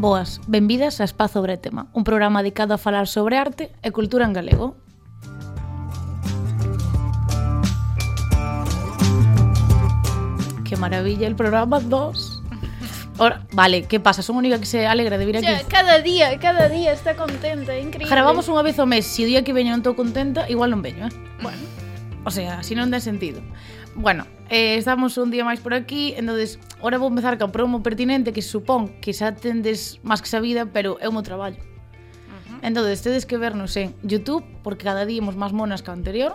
Boas, benvidas a Espazo Bretema, un programa dedicado a falar sobre arte e cultura en galego. Que maravilla el programa 2. Ora, vale, que pasa? Son única que se alegra de vir aquí. Xa, cada día, cada día está contenta, é increíble. Gravamos unha vez ao mes, se o día que veño non estou contenta, igual non veño, eh? Bueno. O sea, así non dá sentido. Bueno, Eh, estamos un día máis por aquí, entonces ora vou empezar ca promo pertinente que supón que xa tendes máis que sabida, pero é o meu traballo. Uh -huh. Entonces, tedes que vernos en YouTube, porque cada día imos máis monas que o anterior.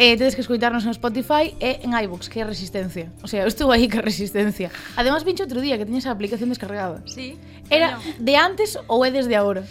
Eh, tedes que escoitarnos en Spotify e en iVoox, que é Resistencia. O sea, eu estou aí que Resistencia. Además, vinche outro día que tiñas a aplicación descargada. Sí. Era no. de antes ou é desde agora?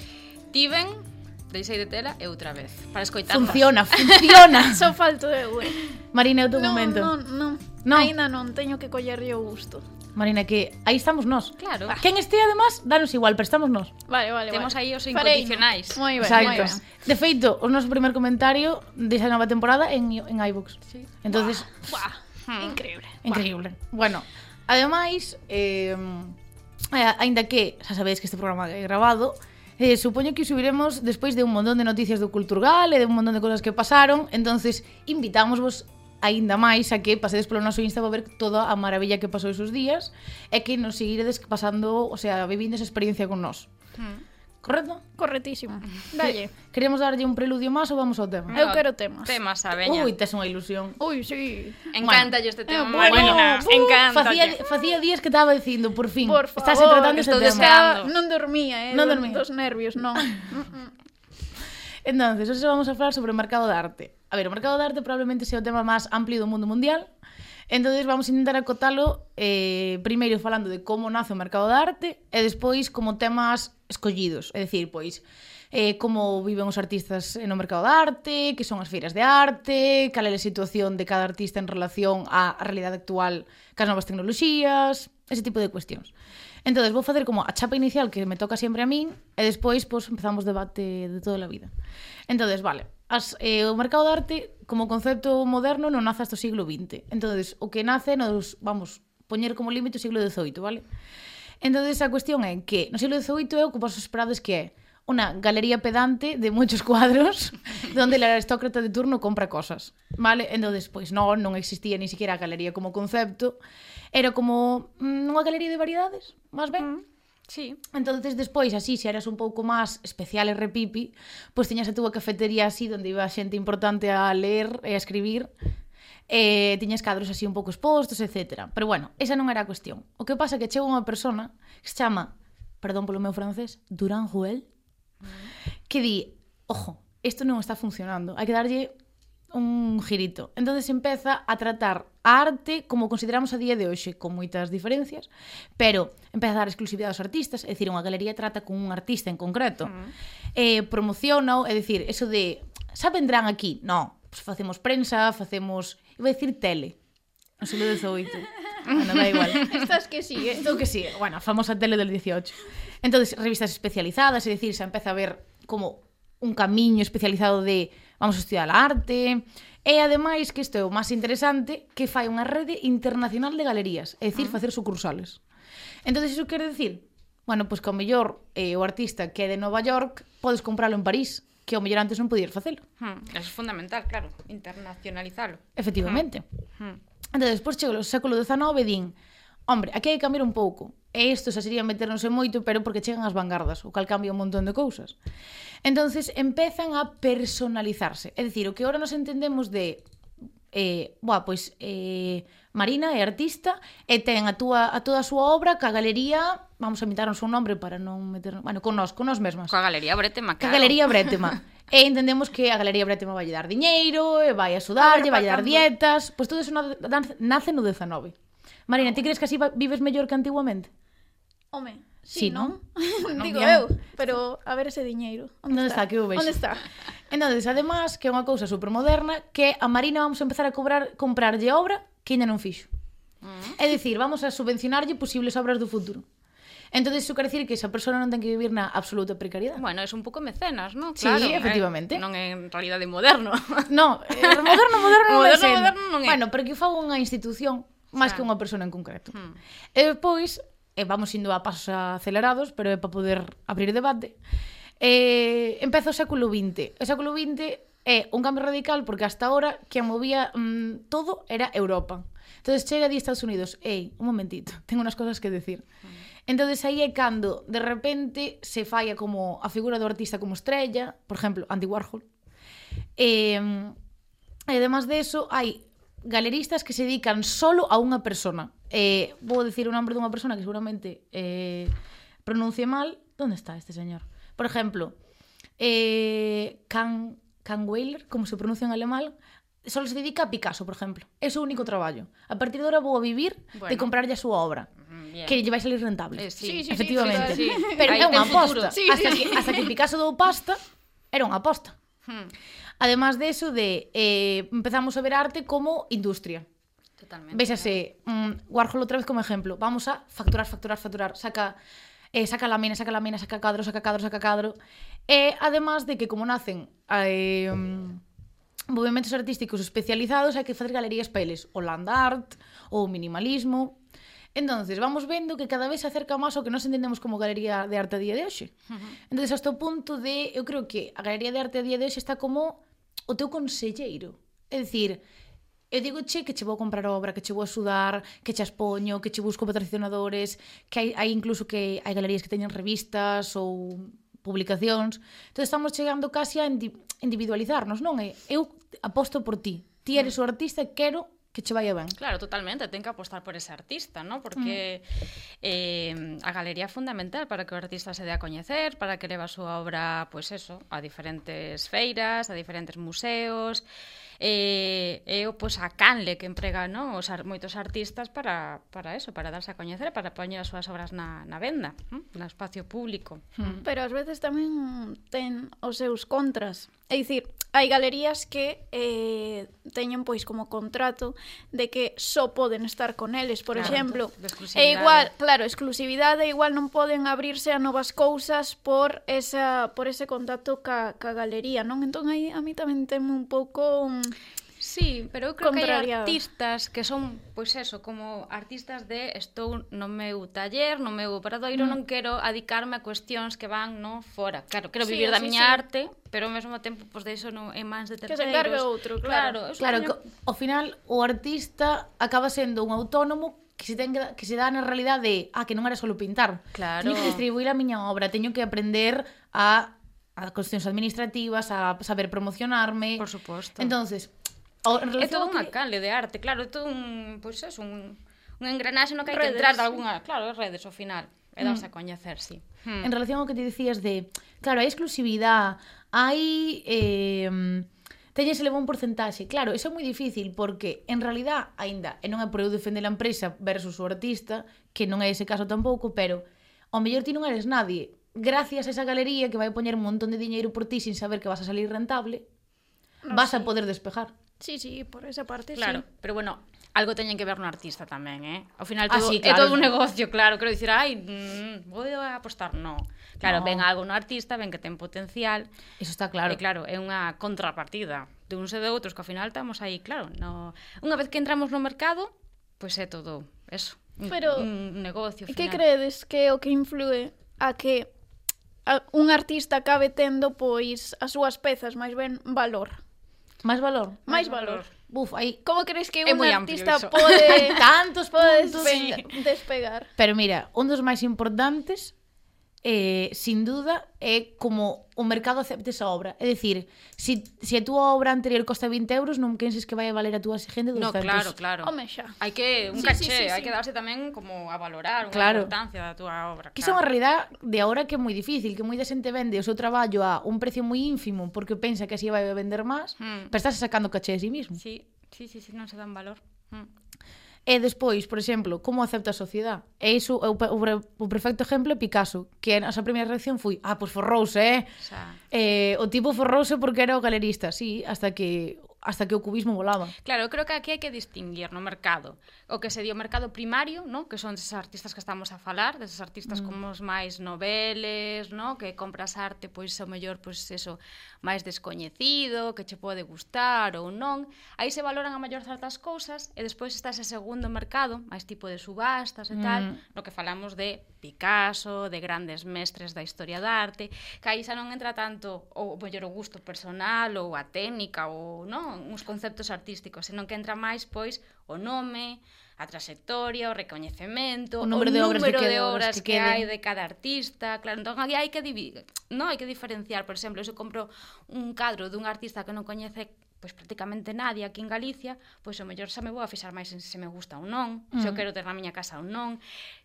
Tiven deixei de tela e outra vez. Para escoitar. Funciona, funciona. Só falto eu, eh. Marina, é o teu non, momento. Non, non, non. Aínda non teño que collerlle o gusto. Marina, que aí estamos nós. Claro. Ah. Quen este, además, danos igual, pero estamos nós. Vale, vale, Temos vale. aí os incondicionais. Moi ben, moi ben. De feito, o noso primer comentario desa nova temporada en, en iVoox. Sí. Entonces... Buah, buah. Hmm. Increíble. Increíble. Buah. Bueno, ademais, eh, eh, aínda que xa sabedes que este programa é grabado, Eh, supoño que subiremos despois de un montón de noticias do Culturgal e de un montón de cosas que pasaron, entonces invitámosvos aínda máis a que pasedes polo noso Insta para ver toda a maravilla que pasou esos días e que nos seguiredes pasando, o sea, vivindo esa experiencia con nós. Hmm. Correcto? Correctísimo. Ah. Dalle, queremos darlle un preludio máis ou vamos ao tema? Eu quero temas. Temas, a veña. Ui, tes unha ilusión. Ui, sí. Encanta bueno. este tema. Eh, bueno, bueno, uh, encanta. Facía, facía días que estaba dicindo, por fin. Por favor, Estás tratando este tema. Deseando. Non dormía, eh? Non dormía. Dos nervios, non. Entonces, hoxe vamos a falar sobre o mercado de arte. A ver, o mercado de arte probablemente sea o tema máis amplio do mundo mundial. Entonces vamos a intentar acotalo eh, primeiro falando de como nace o mercado da arte e despois como temas escollidos, é dicir, pois eh, como viven os artistas no mercado da arte, que son as feiras de arte, cal é a situación de cada artista en relación á realidade actual cas novas tecnoloxías, ese tipo de cuestións. Entonces vou facer como a chapa inicial que me toca sempre a min e despois pois, empezamos debate de toda a vida. Entonces, vale, as, eh, o mercado de arte como concepto moderno non nace hasta o siglo XX. Entonces, o que nace nos vamos poñer como límite o siglo XVIII, vale? Entonces, a cuestión é que no siglo XVIII que vos esperades que é una galería pedante de muchos cuadros donde el aristócrata de turno compra cosas, vale? Entonces, pois non, non existía ni siquiera a galería como concepto, era como mm, unha galería de variedades, máis ben. Mm. Sí. Entonces despois así, se eras un pouco máis especial e repipi, pois pues, tiñas a túa cafetería así onde iba xente importante a ler e a escribir eh, tiñas cadros así un pouco expostos, etc. Pero bueno, esa non era a cuestión. O que pasa é que chega unha persona que se chama, perdón polo meu francés, Durán Ruel, mm. que di, ojo, isto non está funcionando, hai que darlle un girito. Entonces empeza a tratar a arte como consideramos a día de hoxe, con moitas diferencias, pero empeza a dar exclusividade aos artistas, é dicir, unha galería trata con un artista en concreto. Mm. Uh. Eh, promociona, é dicir, eso de xa vendrán aquí, non, pues facemos prensa, facemos, iba a decir tele. O siglo XVIII. Bueno, da igual. Estas que sigue. Esto que sigue. Bueno, a famosa tele del 18. Entonces, revistas especializadas, é dicir, se empeza a ver como un camiño especializado de vamos estudar arte... E ademais, que isto é o máis interesante, que fai unha rede internacional de galerías, é dicir, ah. facer sucursales. Entón, iso quer decir, bueno, pois pues, que ao mellor eh, o artista que é de Nova York podes compralo en París, que ao mellor antes non podías facelo. Hmm, é fundamental, claro, internacionalizalo. Efectivamente. Hmm. Entón, despois chego ao século XIX e din, Hombre, aquí hai que cambiar un pouco. E isto xa sería meternos en moito, pero porque chegan as vanguardas, o cal cambia un montón de cousas. Entonces empezan a personalizarse. É dicir, o que ahora nos entendemos de eh, boa, pois eh, Marina é artista e ten a, túa, a toda a súa obra ca galería, vamos a imitar o seu nombre para non meter, bueno, con nós, con nós mesmas. Ca galería Bretema, claro. Ca galería Bretema. e entendemos que a galería Bretema vai dar diñeiro, e vai a sudarlle, vai dar dietas, pois todo iso nace no 19. Marina, ti crees que así vives mellor que antiguamente? Home, sí, sí non? non? Digo bien. eu, pero a ver ese diñeiro. Onde está? está? Que o vexo? Onde está? Entonces, además, que é unha cousa supermoderna que a Marina vamos a empezar a cobrar comprarlle obra que ainda non fixo. Mm. É dicir, vamos a subvencionarlle posibles obras do futuro. Entonces iso quer dicir que esa persona non ten que vivir na absoluta precariedade. Bueno, é un pouco mecenas, non? Claro, sí, efectivamente. Eh, non é en realidade moderno. No, eh, moderno, moderno, non é moderno, moderno non é. Bueno, pero que fago unha institución máis que unha persona en concreto. Hmm. E pois, e eh, vamos indo a pasos acelerados, pero é para poder abrir debate, eh, empeza o século XX. O século XX é un cambio radical porque hasta ahora que movía mmm, todo era Europa. Entonces chega de Estados Unidos, ei, un momentito, tengo unas cosas que decir. Hmm. Entonces aí é cando de repente se falla como a figura do artista como estrella, por exemplo, Andy Warhol. E, e además de eso, hai galeristas que se dedican solo a unha persona. Eh, vou dicir o nome dunha persona que seguramente eh, pronuncie mal. Donde está este señor? Por exemplo, eh, Can, Can Weiler, como se pronuncia en alemán, solo se dedica a Picasso, por exemplo. É o seu único traballo. A partir de agora vou a vivir bueno. de comprarlle a súa obra. Bien. Que lle vai salir rentable. Eh, sí. Sí, sí, efectivamente. Sí, sí, sí. Pero é unha aposta. Sí, hasta, sí. Que, hasta que Picasso dou pasta, era unha aposta. Hmm, Además de eso, de, eh, empezamos a ver arte como industria. Totalmente. Véxase, mm, Warhol outra vez como exemplo. Vamos a facturar, facturar, facturar. Saca, eh, saca lámina, saca lámina, saca cadro, saca cadro, saca cadro. E además de que como nacen eh, mm, movimentos artísticos especializados, hai que facer galerías para eles. O land art, o minimalismo. Entonces, vamos vendo que cada vez se acerca máis ao que nós entendemos como Galería de Arte a día de hoxe. Uh -huh. Entonces, hasta o punto de, eu creo que a Galería de Arte a día de hoxe está como o teu conselleiro. É dicir, eu digo che que che vou comprar obra, que che vou axudar, que che aspoño, que che busco patrocinadores, que hai, hai incluso que hai galerías que teñen revistas ou publicacións. Entón estamos chegando casi a individualizarnos, non? Eu aposto por ti. Ti eres o artista, quero que che vai ben. Claro, totalmente, ten que apostar por ese artista, ¿no? Porque mm. eh, a galería é fundamental para que o artista se dé a coñecer, para que leva a súa obra, pois pues eso, a diferentes feiras, a diferentes museos, e, e o, pois, a canle que emprega non? Os, ar, moitos artistas para, para eso, para darse a coñecer, para poñer as súas obras na, na venda, non? no espacio público. Hmm. Mm. Pero ás veces tamén ten os seus contras. É dicir, hai galerías que eh, teñen pois como contrato de que só poden estar con eles, por claro, exemplo. Entonces, e igual, claro, exclusividade, igual non poden abrirse a novas cousas por esa por ese contacto ca, ca galería, non? Entón aí a mí tamén teme un pouco un, Sí, pero eu creo que hai artistas que son, pois eso, como artistas de estou no meu taller, no meu paradoiro, mm. non quero adicarme a cuestións que van no fora. Claro, quero vivir sí, da sí, miña sí. arte, pero ao mesmo tempo pois de iso non é máis de terceiros. Que se encargue outro, claro. Claro, claro teño... ao final o artista acaba sendo un autónomo que se ten que se dá na realidade de, ah, que non era solo pintar. Claro. Teño que distribuir a miña obra, teño que aprender a a cuestións administrativas, a saber promocionarme. Por suposto. Entonces, o, en é todo que... unha cale de arte, claro, é todo un, pois pues, é un un engranaxe no que hai redes. que entrar de algunha, claro, redes ao final e darse mm. a coñecer, sí. Hmm. hmm. En relación ao que te dicías de, claro, hai exclusividade, hai eh, teñes leva un porcentaxe. Claro, eso é moi difícil porque en realidad aínda, e non é por eu defender a empresa versus o artista, que non é ese caso tampouco, pero ao mellor ti non eres nadie, gracias a esa galería que vai poñer un montón de diñeiro por ti sin saber que vas a salir rentable, no, vas sí. a poder despejar. Sí, sí, por esa parte Claro, sí. pero bueno, algo teñen que ver no artista tamén, eh? Ao final ah, todo, ah, sí, claro. é todo un negocio, claro, quero dicir, ai, mm, vou a apostar, no. Claro, no. ven algo no artista, ven que ten potencial. Eso está claro. E claro, é unha contrapartida de uns e de outros que ao final estamos aí, claro, no... unha vez que entramos no mercado, pois pues é todo eso. Pero un, un negocio final. Que credes que é o que influe a que un artista cabe tendo pois as súas pezas máis ben valor. Máis valor. Máis valor. Buf, aí como crees que é un artista pode tantos pode despe despegar? Pero mira, un dos máis importantes eh, sin duda, é como o mercado acepta esa obra. É dicir, se si, si a túa obra anterior costa 20 euros, non penses que vai a valer a túa exigente 200. No, claro, claro. Home xa. Hai que un sí, caché, sí, sí, sí. hai que darse tamén como a valorar unha claro. importancia da túa obra. Que claro. é unha realidade de agora que é moi difícil, que moita xente vende o seu traballo a un precio moi ínfimo porque pensa que así vai a vender máis, mm. pero estás sacando caché de sí mismo. Sí, sí, sí, sí non se dan valor. Mm. E despois, por exemplo, como acepta a sociedade? E iso, o, o, o perfecto exemplo é Picasso, que a nosa primeira reacción foi, ah, pois forrouse, eh? O, sea... eh, o tipo forrouse porque era o galerista, sí, hasta que hasta que o cubismo volaba. Claro, eu creo que aquí hai que distinguir no mercado o que se dio mercado primario, no? que son deses artistas que estamos a falar, deses artistas mm. como os máis noveles, no? que compras arte, pois o mellor, pois eso, máis descoñecido, que che pode gustar ou non. Aí se valoran a maior certas cousas e despois está ese segundo mercado, máis tipo de subastas e mm. tal, no que falamos de Picasso, de grandes mestres da historia da arte, que aí xa non entra tanto o mellor o gusto personal ou a técnica ou non, uns conceptos artísticos, senón que entra máis pois o nome, a trayectoria, o recoñecemento, o número de obras, número que, de obras que, que, que hai de cada artista, claro, entón aquí hai que no, hai que diferenciar, por exemplo, se compro un cadro dun artista que non coñece pois prácticamente nadie aquí en Galicia, pois o mellor xa me vou a fixar máis en se me gusta ou non, mm. se eu mm. quero ter na miña casa ou non,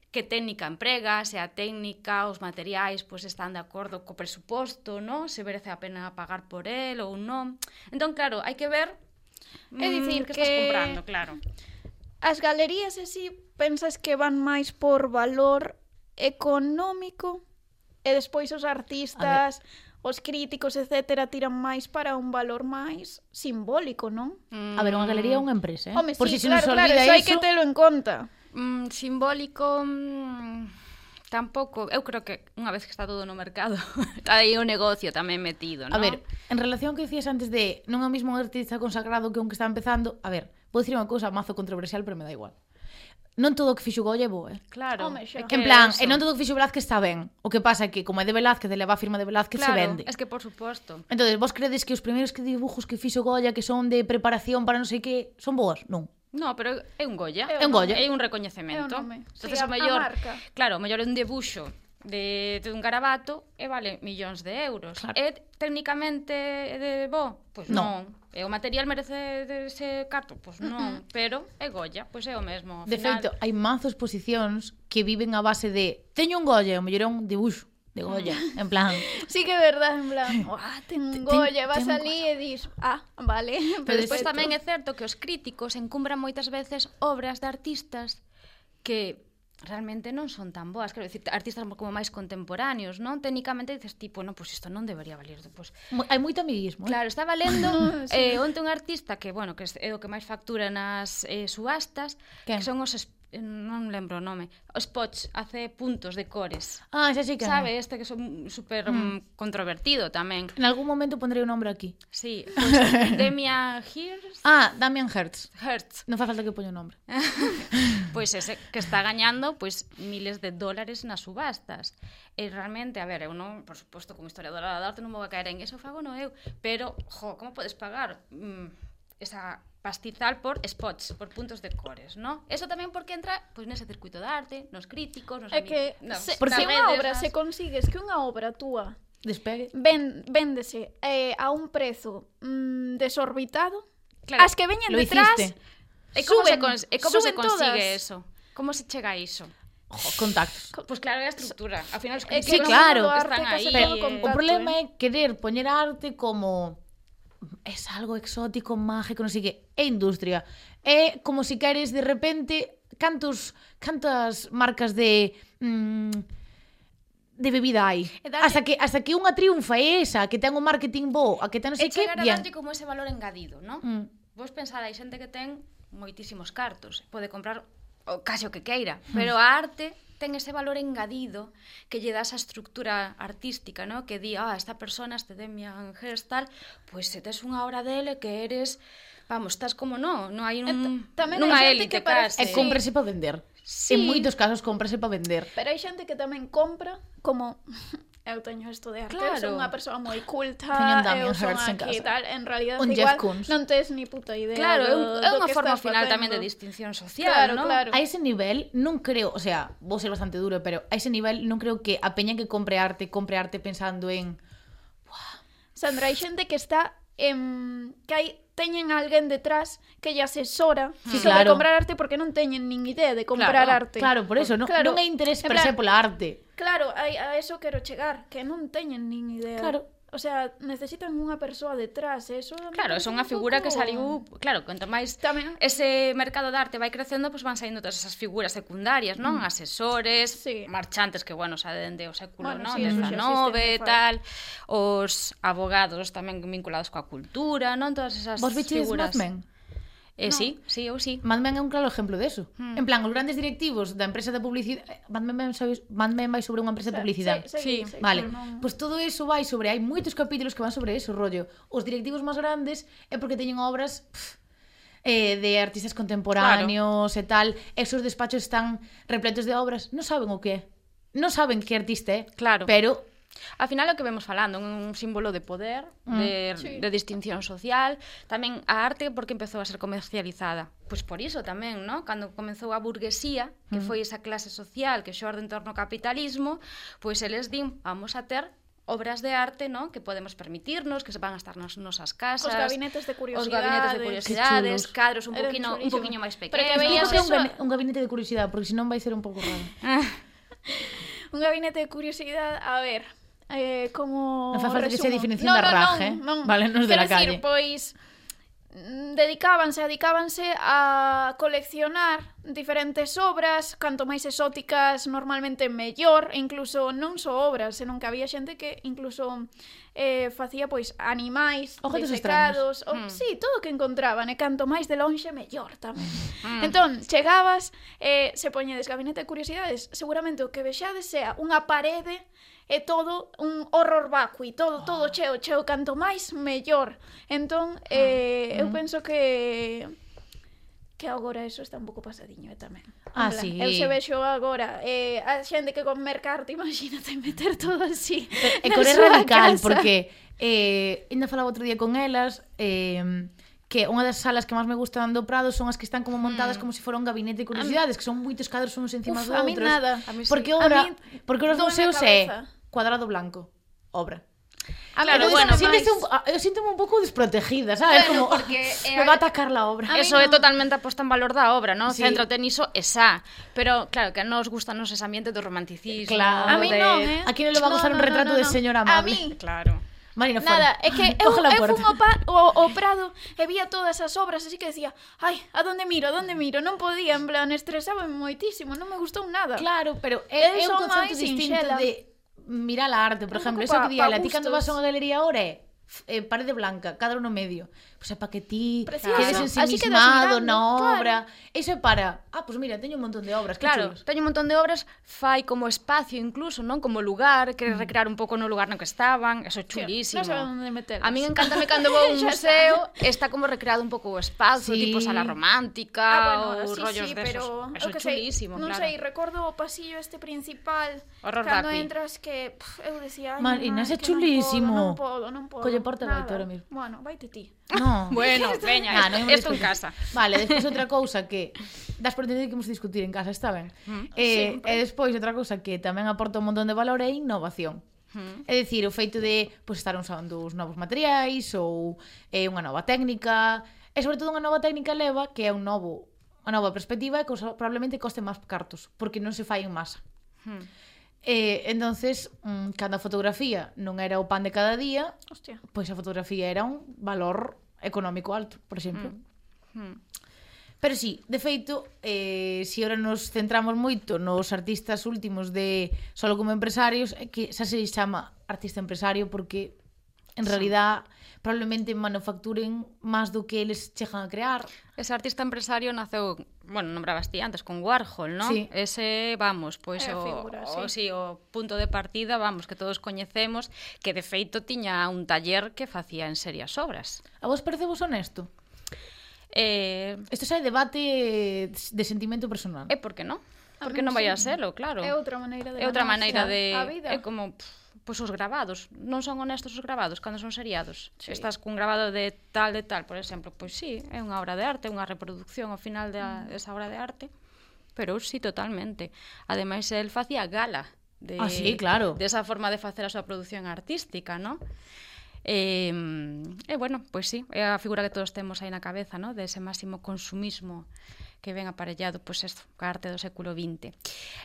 que técnica emprega, se a técnica, os materiais pois están de acordo co presuposto, no? se merece a pena pagar por el ou non. Entón, claro, hai que ver É dicir mm, que, que estás comprando, claro. As galerías así pensas que van máis por valor económico e despois os artistas, os críticos, etcétera, tiran máis para un valor máis simbólico, non? Mm. A ver, unha galería é unha empresa, eh? Home, por sí, si claro, se nos claro, eso hai que telo en conta. Mm, simbólico... Mm tampouco, eu creo que unha vez que está todo no mercado, está aí o negocio tamén metido, non? A ver, en relación que dicías antes de non é o mismo un artista consagrado que un que está empezando, a ver, Vou dicir unha cousa mazo controversial, pero me da igual. Non todo o que fixo Goya é bo, eh? Claro. Home, xa. É que en plan, e non todo o que fixo Velázquez está ben. O que pasa é que como é de Velázquez, de leva a firma de Velázquez claro, se vende. es que por suposto. Entonces, vos credes que os primeiros que dibujos que fixo Goya que son de preparación para non sei que, son boas? Non. No, pero é un Goya. É un Goya. É un recoñecemento. É un nome. Entonces, sí, a, mellor, a marca. Claro, mellor é un debuxo de, de un garabato e vale millóns de euros. Claro. É técnicamente de bo? Pois non. non. E o material merece ese carto? Pois non, pero é Goya, pois é o mesmo. Ao de final... feito, hai mazos posicións que viven a base de teño un Goya, o mellor é un dibuixo de Goya, mm. en plan. Sí que é verdade, en plan, ah, ten un Goya, vas ten ali e dis, ah, vale. Pero, pero despois tamén é certo que os críticos encumbran moitas veces obras de artistas que realmente non son tan boas, quero dicir, artistas como máis contemporáneos, non? Técnicamente dices tipo, non, pois isto non debería valer, pois hai moito amiguismo. Eh? Claro, está valendo eh, sí. eh onte un artista que, bueno, que é o que máis factura nas eh, subastas, ¿Qué? que son os non lembro o nome, os pots hace puntos de cores. Ah, xa sí que Sabe, no. este que son super mm. controvertido tamén. En algún momento pondrei o nombre aquí. Sí, pues, Damian Hirst. Ah, Damian Hertz. Hertz. Non fa falta que poña o nombre. pois pues ese que está gañando pois pues, miles de dólares nas subastas. E realmente, a ver, eu non, por suposto, como historiadora da arte non vou a caer en eso, fago no eu, pero, jo, como podes pagar? Mm, esa pastizal por spots, por puntos de cores, ¿no? Eso tamén porque entra pois nese circuito de arte, nos críticos, nos É que no, se, por se unha obra, nas... se consigues que unha obra túa despegue, ven, véndese eh, a un prezo mm, desorbitado, claro, as que veñen detrás, hiciste. e como suben, se, cons e como se consigue todas. eso? Como se chega a iso? contactos. Pois pues claro, é a estrutura. Ao final os sí, claro. están aí. O problema é eh. querer poñer arte como es algo exótico, mágico, non sei que, é industria. É como se si queres de repente cantos cantas marcas de mm, de bebida hai. Hasta que hasta que unha triunfa é esa, que ten un marketing bo, a que ten non sei que, bien. E como ese valor engadido, non? Mm. Vos pensade, hai xente que ten moitísimos cartos, pode comprar o, case o que queira, mm. pero a arte ten ese valor engadido que lle dá esa estructura artística, ¿no? que di, ah, esta persona, este Demian Hirst, tal, pois pues, se tes unha obra dele que eres, vamos, estás como no, non hai un, tamén nunha élite parece... case. E cómprese para vender. Sí. En moitos casos cómprase para vender. Pero hai xente que tamén compra como eu teño estudiar claro. eu son unha persoa moi culta eu son aquí e tal en realidad un igual Kuntz. non tes ni puta idea claro, do, é unha forma final tamén de distinción social claro, ¿no? claro. a ese nivel non creo o sea, vou ser bastante duro pero a ese nivel non creo que a peña que compre arte compre arte pensando en Buah. Sandra, hai xente que está em, que hai teñen alguén detrás que lle asesora sí, sobre claro. comprar arte porque non teñen nin idea de comprar claro, arte. Claro, por eso, non, claro, non é interés per se pola arte. Claro, a, a eso quero chegar, que non teñen nin idea. Claro. O sea, necesitan unha persoa detrás, eh? eso... Claro, son unha figura poco... que saliu... Claro, quanto máis Tamén... ese mercado de arte vai crecendo, pois pues van saindo todas esas figuras secundarias, non? Mm. Asesores, sí. marchantes que, bueno, xa dende o século, bueno, non? Sí, XIX, tal... Os abogados tamén vinculados coa cultura, non? Todas esas Vos figuras... Vos Eh, no. sí, sí, eu sí. Mad Men é un claro exemplo deso. Hmm. En plan, os grandes directivos da empresa de publicidade... Eh, Mad Men, sabes, Mad Men vai sobre unha empresa de publicidade. Sí, sí, sí, sí vale. Pois no... pues todo eso vai sobre... Hai moitos capítulos que van sobre eso, rollo. Os directivos máis grandes é porque teñen obras... Pff, eh, de artistas contemporáneos claro. e tal, esos despachos están repletos de obras, non saben o que é. Non saben que artista é, claro. pero Al final é o que vemos falando, un símbolo de poder, mm. de, sí. de distinción social, tamén a arte porque empezou a ser comercializada. Pois por iso tamén, ¿no? Cando comezou a burguesía, que mm. foi esa clase social que xorde en torno ao capitalismo, pois eles din, vamos a ter obras de arte, ¿no? que podemos permitirnos, que se van a estar nas nosas casas. Os gabinetes de curiosidades. Os gabinetes de curiosidades, cadros un poquino, un poquinho máis pequenos. Pero que veías eso... un, un gabinete de curiosidade, porque senón vai ser un pouco raro. un gabinete de curiosidade, a ver, eh, como... Non fa falta que se diferenciación no, da no, raje, non, non. vale, non de la calle. Decir, pois, mm, dedicábanse, dedicábanse a coleccionar diferentes obras, canto máis exóticas normalmente mellor, e incluso non só obras, senón que había xente que incluso eh, facía pois animais, Objetos disecados, o, mm. sí, todo o que encontraban, eh, e canto máis de lonxe mellor tamén. Mm. mm. Entón, chegabas, eh, se poñedes gabinete de curiosidades, seguramente o que vexades sea unha parede é todo un horror vacui, todo, oh. todo ah. cheo, cheo, canto máis, mellor. Entón, ah. eh, eu mm. penso que que agora eso está un pouco pasadiño eh, tamén. Ah, Habla. sí. Eu se vexo agora eh, a xente que con mercarte, imagínate meter todo así. E eh, cor é radical, casa. porque eh, ainda falaba outro día con elas, eh, que unha das salas que máis me gustan do Prado son as que están como montadas mm. como se si fora un gabinete de curiosidades, que son moitos cadros uns encima Uf, dos outros. A mí nada. A mí sí. Porque obra, mí, porque os museos é cuadrado blanco, obra. Ah, a claro, pero bueno, siéntese máis... un, eu síntome un pouco desprotegida, sabes? Bueno, como, porque é... Eh, me va a atacar la obra. A eso no... é totalmente a posta en valor da obra, non? Sí. Centro teniso esa. Pero claro, que nos gusta nos ese ambiente do romanticismo. Claro. A mí de... non, eh? A quién le va a gustar no, no, un retrato no, no, no. de señora amable? A mí. Claro. Marina, fora. Nada, é que eu, Ojalá eu fun ao, pa, o, o Prado e vía todas as obras, así que decía, ai, a donde miro, a donde miro, non podía, en plan, estresaba moitísimo, non me gustou nada. Claro, pero é, é un concepto distinto sinxela. de mirar a arte, por exemplo, eso que di, a ti cando vas a unha galería ahora é eh, eh parede blanca, cadro no medio o é para que ti Precioso. quedes ensimismado que na obra. Claro. Eso é para, ah, pois pues mira, teño un montón de obras, claro, chulos. teño un montón de obras, fai como espacio incluso, non como lugar, queres mm. recrear un pouco no lugar no que estaban, eso é chulísimo. Sí, non onde meterlos. A min encántame cando vou a un museo, está como recreado un pouco o espacio, sí. tipo sala romántica, ah, bueno, ou sí, rollos sí, desos. Pero, eso é chulísimo, sei, non claro. sei, recordo o pasillo este principal, Horror cando rapi. entras que, pff, eu decía, Marina, é chulísimo. Non podo, non podo, non podo. Colle porta vai ahora mismo. Bueno, vaite ti. No. Bueno, veña, nah, isto en casa. Vale, despois outra cousa que das por entender que imos discutir en casa, está ben. Mm, eh, sempre. e despois outra cousa que tamén aporta un montón de valor é a innovación. Mm. É dicir, o feito de pois, estar usando os novos materiais ou eh, unha nova técnica, e sobre todo unha nova técnica leva que é un novo unha nova perspectiva e que probablemente coste máis cartos, porque non se fai en masa. Hmm. Eh, entonces, mm, cando a fotografía non era o pan de cada día, Hostia. pois a fotografía era un valor económico alto, por exemplo. Mm. Mm. Pero sí, de feito, eh, se si ora nos centramos moito nos artistas últimos de solo como empresarios, é que xa se chama artista empresario porque en sí. realidad probablemente manufacturen máis do que eles chegan a crear. Ese artista empresario naceu, bueno, nombrabas ti antes, con Warhol, non? Sí. Ese, vamos, pois pues, o, figura, o, sí, o punto de partida, vamos, que todos coñecemos, que de feito tiña un taller que facía en serias obras. A vos parece vos honesto? Eh... Isto xa é debate de sentimento personal. É eh, por que non? porque non vai a serlo, claro. É outra maneira de É outra maneira de a vida. É como pff, pois os gravados, non son honestos os gravados cando son seriados. Sí. Estás cun gravado de tal de tal, por exemplo, pois sí, é unha obra de arte, unha reproducción ao final da, de mm. desa obra de arte, pero sí totalmente. Ademais el facía gala de ah, sí, claro. desa de forma de facer a súa produción artística, non? E, eh, eh, bueno, pois sí, é a figura que todos temos aí na cabeza, ¿no? de ese máximo consumismo que ven aparellado pois, pues, esta arte do século XX.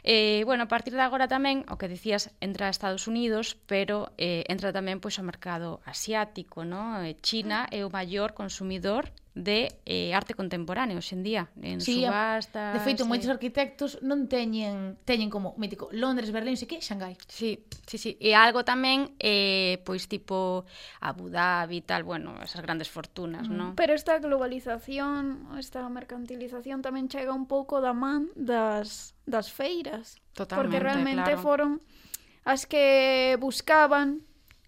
Eh, bueno, a partir de agora tamén, o que decías, entra a Estados Unidos, pero eh, entra tamén pois, pues, ao mercado asiático. ¿no? Eh, China é o maior consumidor de eh, arte contemporáneo hoxendía en sí, subastas. De feito, sí. moitos arquitectos non teñen teñen como mítico Londres, Berlín, sei que, Xangai. Sí, sí, sí. E algo tamén eh, pois tipo Abu Dhabi tal, bueno, esas grandes fortunas, mm. non? Pero esta globalización, esta mercantilización tamén chega un pouco da man das das feiras, Totalmente, porque realmente claro. foron as que buscaban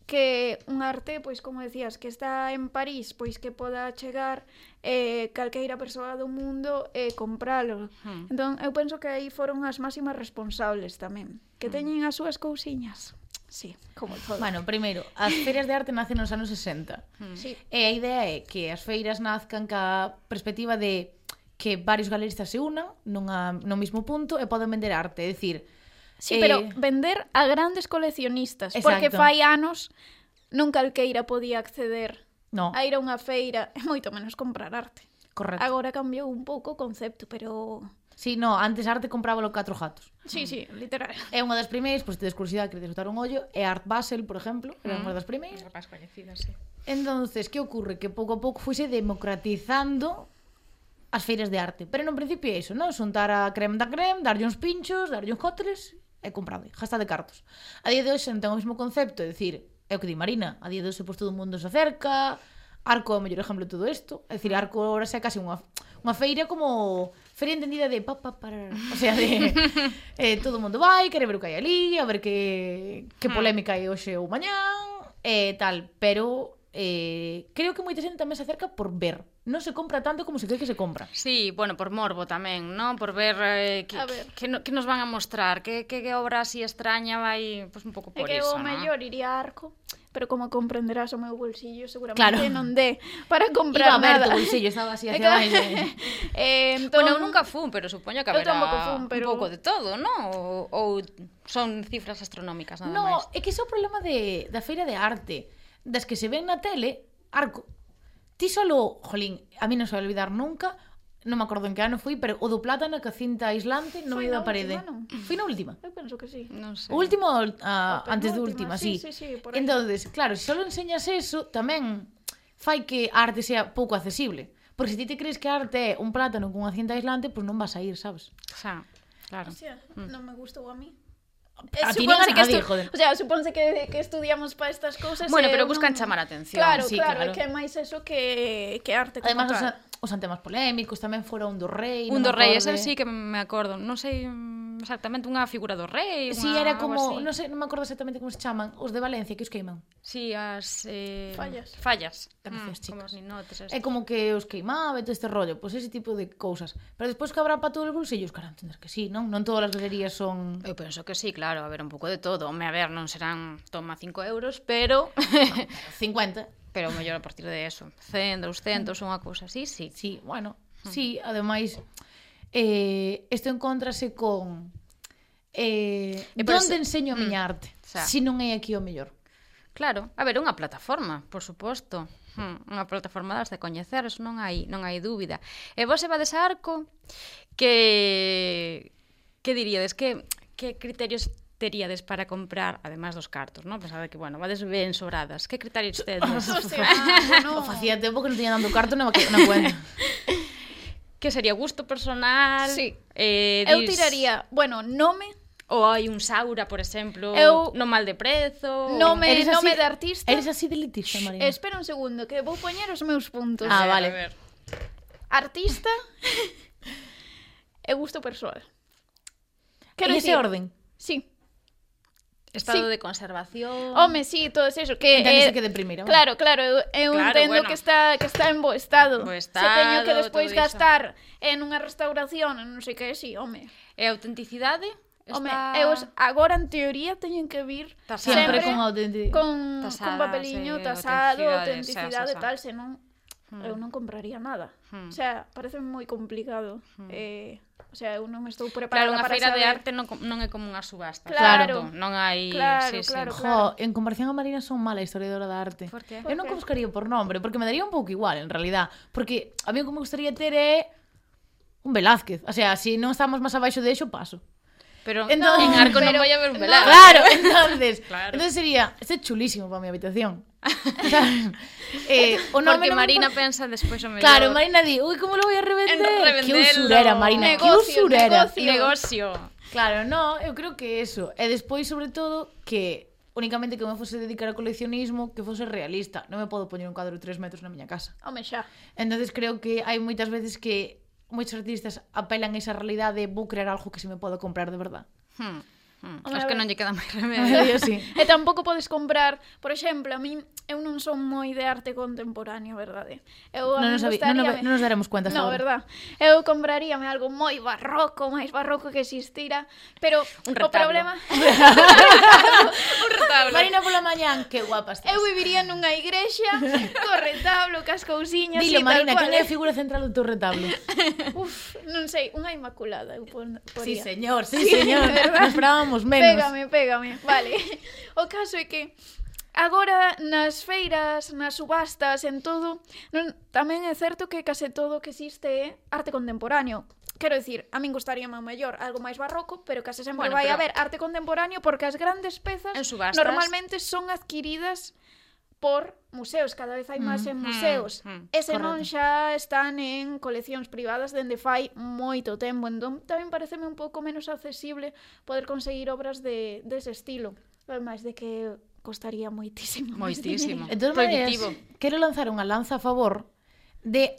que un arte, pois como decías, que está en París, pois que poda chegar eh, calqueira persoa do mundo e eh, compralo. Hmm. Entón, eu penso que aí foron as máximas responsables tamén, que mm. teñen as súas cousiñas. Sí, como todo. Bueno, primeiro, as feiras de arte nacen nos anos 60. Mm. Sí. E a idea é que as feiras nazcan ca perspectiva de que varios galeristas se unan nunha, no mismo punto e poden vender arte. É dicir, Sí, eh... pero vender a grandes coleccionistas, Exacto. porque fai anos non calqueira podía acceder no. a ir a unha feira, e moito menos comprar arte. Correcto. Agora cambiou un pouco o concepto, pero Sí, no, antes arte compraba los catro gatos. Sí, sí, literal. É unha das primeiras, pois pues, tedes curiosidade que tes botar un ollo, é Art Basel, por exemplo, era mm. unha das primeiras. Unha coñecidas, sí. Entonces, que ocorre? Que pouco a pouco fuise democratizando as feiras de arte. Pero no principio é iso, non? Xuntar a creme da creme, darlle uns pinchos, darlle uns cotres e comprade, gasta de cartos. A día de hoxe non ten o mesmo concepto, é dicir, é o que di Marina, a día de hoxe pois todo o mundo se acerca, Arco é o mellor exemplo de todo isto, é dicir, Arco ahora xa é case unha, unha feira como feria entendida de pa, pa, para, o sea, de eh, todo o mundo vai, quere ver o que hai ali, a ver que, que mm. polémica hai hoxe ou mañán, e eh, tal, pero eh, creo que moita xente tamén se acerca por ver, non se compra tanto como se cree que se compra. Sí, bueno, por morbo tamén, non? Por ver, eh, que, a ver. Que, que, no, que nos van a mostrar, que, que, que obra así extraña vai pues, un pouco por é que iso, o ¿no? mellor iría a Arco pero como comprenderás o meu bolsillo seguramente claro. non dé para comprar Iba a ver nada. tu bolsillo, estaba así hacia claro. eh, entón... Bueno, eu entón, nunca fun, pero supoño que haberá fun, pero... un pouco de todo, non? Ou, ou son cifras astronómicas nada no, máis. No, é que é o problema de, da feira de arte, das que se ven na tele, Arco, Ti solo, jolín, a mí non se vai olvidar nunca non me acordo en que ano foi, pero o do plátano que cinta aislante no medio da parede. Última, non? Foi na última. Eu penso que sí. Non sei. O último uh, antes do última, sí. sí, sí, sí Entonces, claro, se só enseñas eso, tamén fai que a arte sea pouco accesible. Porque se ti te crees que a arte é un plátano cunha cinta aislante, pois pues non vas a ir, sabes? Xa, claro. O sea, mm. non me gustou a mí. Eh, a ti supónse que nadie, joder. O sea, supónse que, que estudiamos para estas cousas Bueno, eh, pero buscan non... chamar a atención Claro, sí, claro, claro. que é máis eso que, que arte Además, os, os antemas polémicos tamén fora un do rei Un do rei, ese sí que me acordo Non sei mm, exactamente unha figura do rei, unha, Si, sí, era como, non sei, non me acordo exactamente como se chaman, os de Valencia que os queiman. Si, sí, as eh fallas. Fallas. Gracias, mm, chicas. Como notes, é como que os queimaba e todo este rollo, pois pues ese tipo de cousas. Pero despois que habrá para todos os bolsillos, cara, entender que sí, non? Non todas as galerías son Eu penso que sí, claro, a ver un pouco de todo. Home, a ver, non serán toma 5 euros, pero, no, pero 50 pero mellor a partir de eso 100, 200, unha cousa así, sí. Sí, bueno, mm. sí, ademais eh, isto encontrase con eh, e donde eso... enseño a mm, miña mm, arte, xa. se si non é aquí o mellor. Claro, a ver, unha plataforma, por suposto. Hmm, unha plataforma das de coñecer, non hai, non hai dúbida. E vos vades a arco que que diríades que que criterios teríades para comprar, además dos cartos, non? Pensade que, bueno, vades ben sobradas. Que criterios tedes? o facía tempo que non tiña dando carto na, na cuenta. Que sería gusto personal? Sí. Eh, dis... Eu tiraría, bueno, nome, Ou hai un Saura, por exemplo, eu... no mal de prezo... Nome, eres nome así, de artista... Eres así de litista, María. Espera un segundo, que vou poñer os meus puntos. Ah, vale. A ver. Artista e gusto persoal. Quero ese orden? Sí. Estado sí. de conservación. Home, sí, todo eso que Entendese eh, que deprimir. primeiro. Claro, claro, eu, eu claro, entendo bueno. que está que está en bo estado. Bo estado Se teño que despois gastar iso. en unha restauración, non sei que, si, sí, home. E autenticidade? Está... Home, eu agora en teoría teñen que vir tasada. sempre, sempre con, con, tasada, con papeliño sí, tasado, autenticidade e tal, senón hmm. eu non compraría nada. Hmm. O sea, parece moi complicado. Hmm. Eh, o sea, eu non estou preparada claro, para feira saber... de arte non, non é como unha subasta. Claro, claro non hai... Claro, sí, claro, sí. claro. Jo, en comparación a Marina son mala historiadora da arte. Por que? Eu non buscaría por nombre, porque me daría un pouco igual, en realidad. Porque a mí o que me gustaría ter é un Velázquez. O sea, se si non estamos máis abaixo de eso, paso. Pero entonces, en arco pero, non vai haber un Velázquez. Claro, entonces, claro. entonces sería, este é chulísimo para mi habitación. eh, o nome Porque Marina por... pensa despois o mellor. Claro, Marina di, "Uy, como lo voy a revender?" Que usurera, Marina, negocio, que usurera, negocio. negocio. Claro, no, eu creo que eso. E despois, sobre todo, que únicamente que me fose dedicar ao coleccionismo que fose realista. Non me podo poñer un cadro 3 metros na miña casa. Home xa. Entonces creo que hai moitas veces que moitos artistas apelan a esa realidade de vou crear algo que se me podo comprar de verdad. Hmm. Hmm. Hombre, que non lle queda máis remedio. sí. E tampouco podes comprar, por exemplo, a min eu non son moi de arte contemporáneo, verdade? Eu non nos, gustaría... non, non, non nos daremos cuenta No, verdad. Eu compraríame algo moi barroco, máis barroco que existira, pero un retablo. o problema un retablo. Marina pola mañán, que guapa estás. Eu viviría nunha igrexa co retablo, cas cousiñas Dilo, Marina, que é a figura central do teu retablo? Uf, non sei, unha inmaculada eu pon, poría. Sí, señor, sí, sí señor. Nos esperábamos menos. Pégame, pégame. Vale. O caso é que Agora, nas feiras, nas subastas, en todo, non, tamén é certo que case todo o que existe é arte contemporáneo. Quero dicir, a min gustaría máis mellor algo máis barroco, pero case sempre bueno, vai pero... haber arte contemporáneo porque as grandes pezas subastas... normalmente son adquiridas por museos, cada vez hai máis mm, en mm-hmm. museos. Mm, mm, Ese correcto. non xa están en coleccións privadas dende fai moito tempo, entón tamén pareceme un pouco menos accesible poder conseguir obras de dese de estilo. Ademais de que costaría moitísimo. Moitísimo. Entón, Prohibitivo. Marías, quero lanzar unha lanza a favor de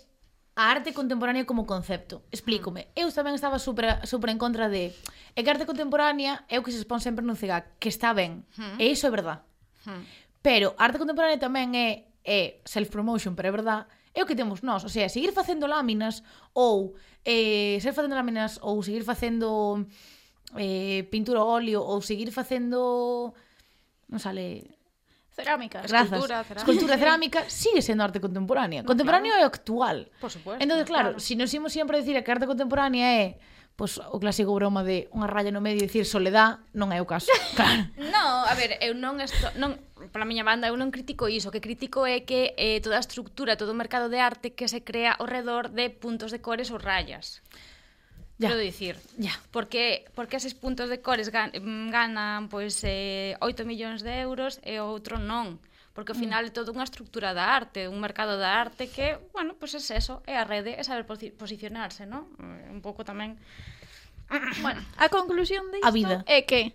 a arte contemporánea como concepto. Explícome. Mm. Eu tamén estaba super, super en contra de É que arte contemporánea é o que se expón sempre nun CEGAC, que está ben. Mm. E iso é verdad. Hmm. Pero arte contemporánea tamén é, é self-promotion, pero é verdad, é o que temos nós, o sea, seguir facendo láminas ou eh, ser facendo láminas ou seguir facendo eh, pintura ao óleo ou seguir facendo non sale cerámica, Grazas. escultura, cerámica. escultura cerámica, sigue sendo arte contemporánea. Contemporáneo claro. é actual. Por supuesto. Entonces, claro, claro, si nos imos sempre a decir que arte contemporánea é pois pues, o clásico broma de unha raya no medio e dicir soledad, non é o caso. Claro. no, a ver, eu non esto, non pola miña banda eu non critico iso, o que critico é que eh, toda a estructura, todo o mercado de arte que se crea ao redor de puntos de cores ou rayas. Ya. Quero dicir, ya. porque porque eses puntos de cores gan, ganan pois eh 8 millóns de euros e outro non, porque ao mm. final é toda unha estructura da arte, un mercado da arte que, bueno, pois é eso, é a rede, é saber posicionarse, non? Eh, un pouco tamén Bueno, a conclusión de isto a vida. é que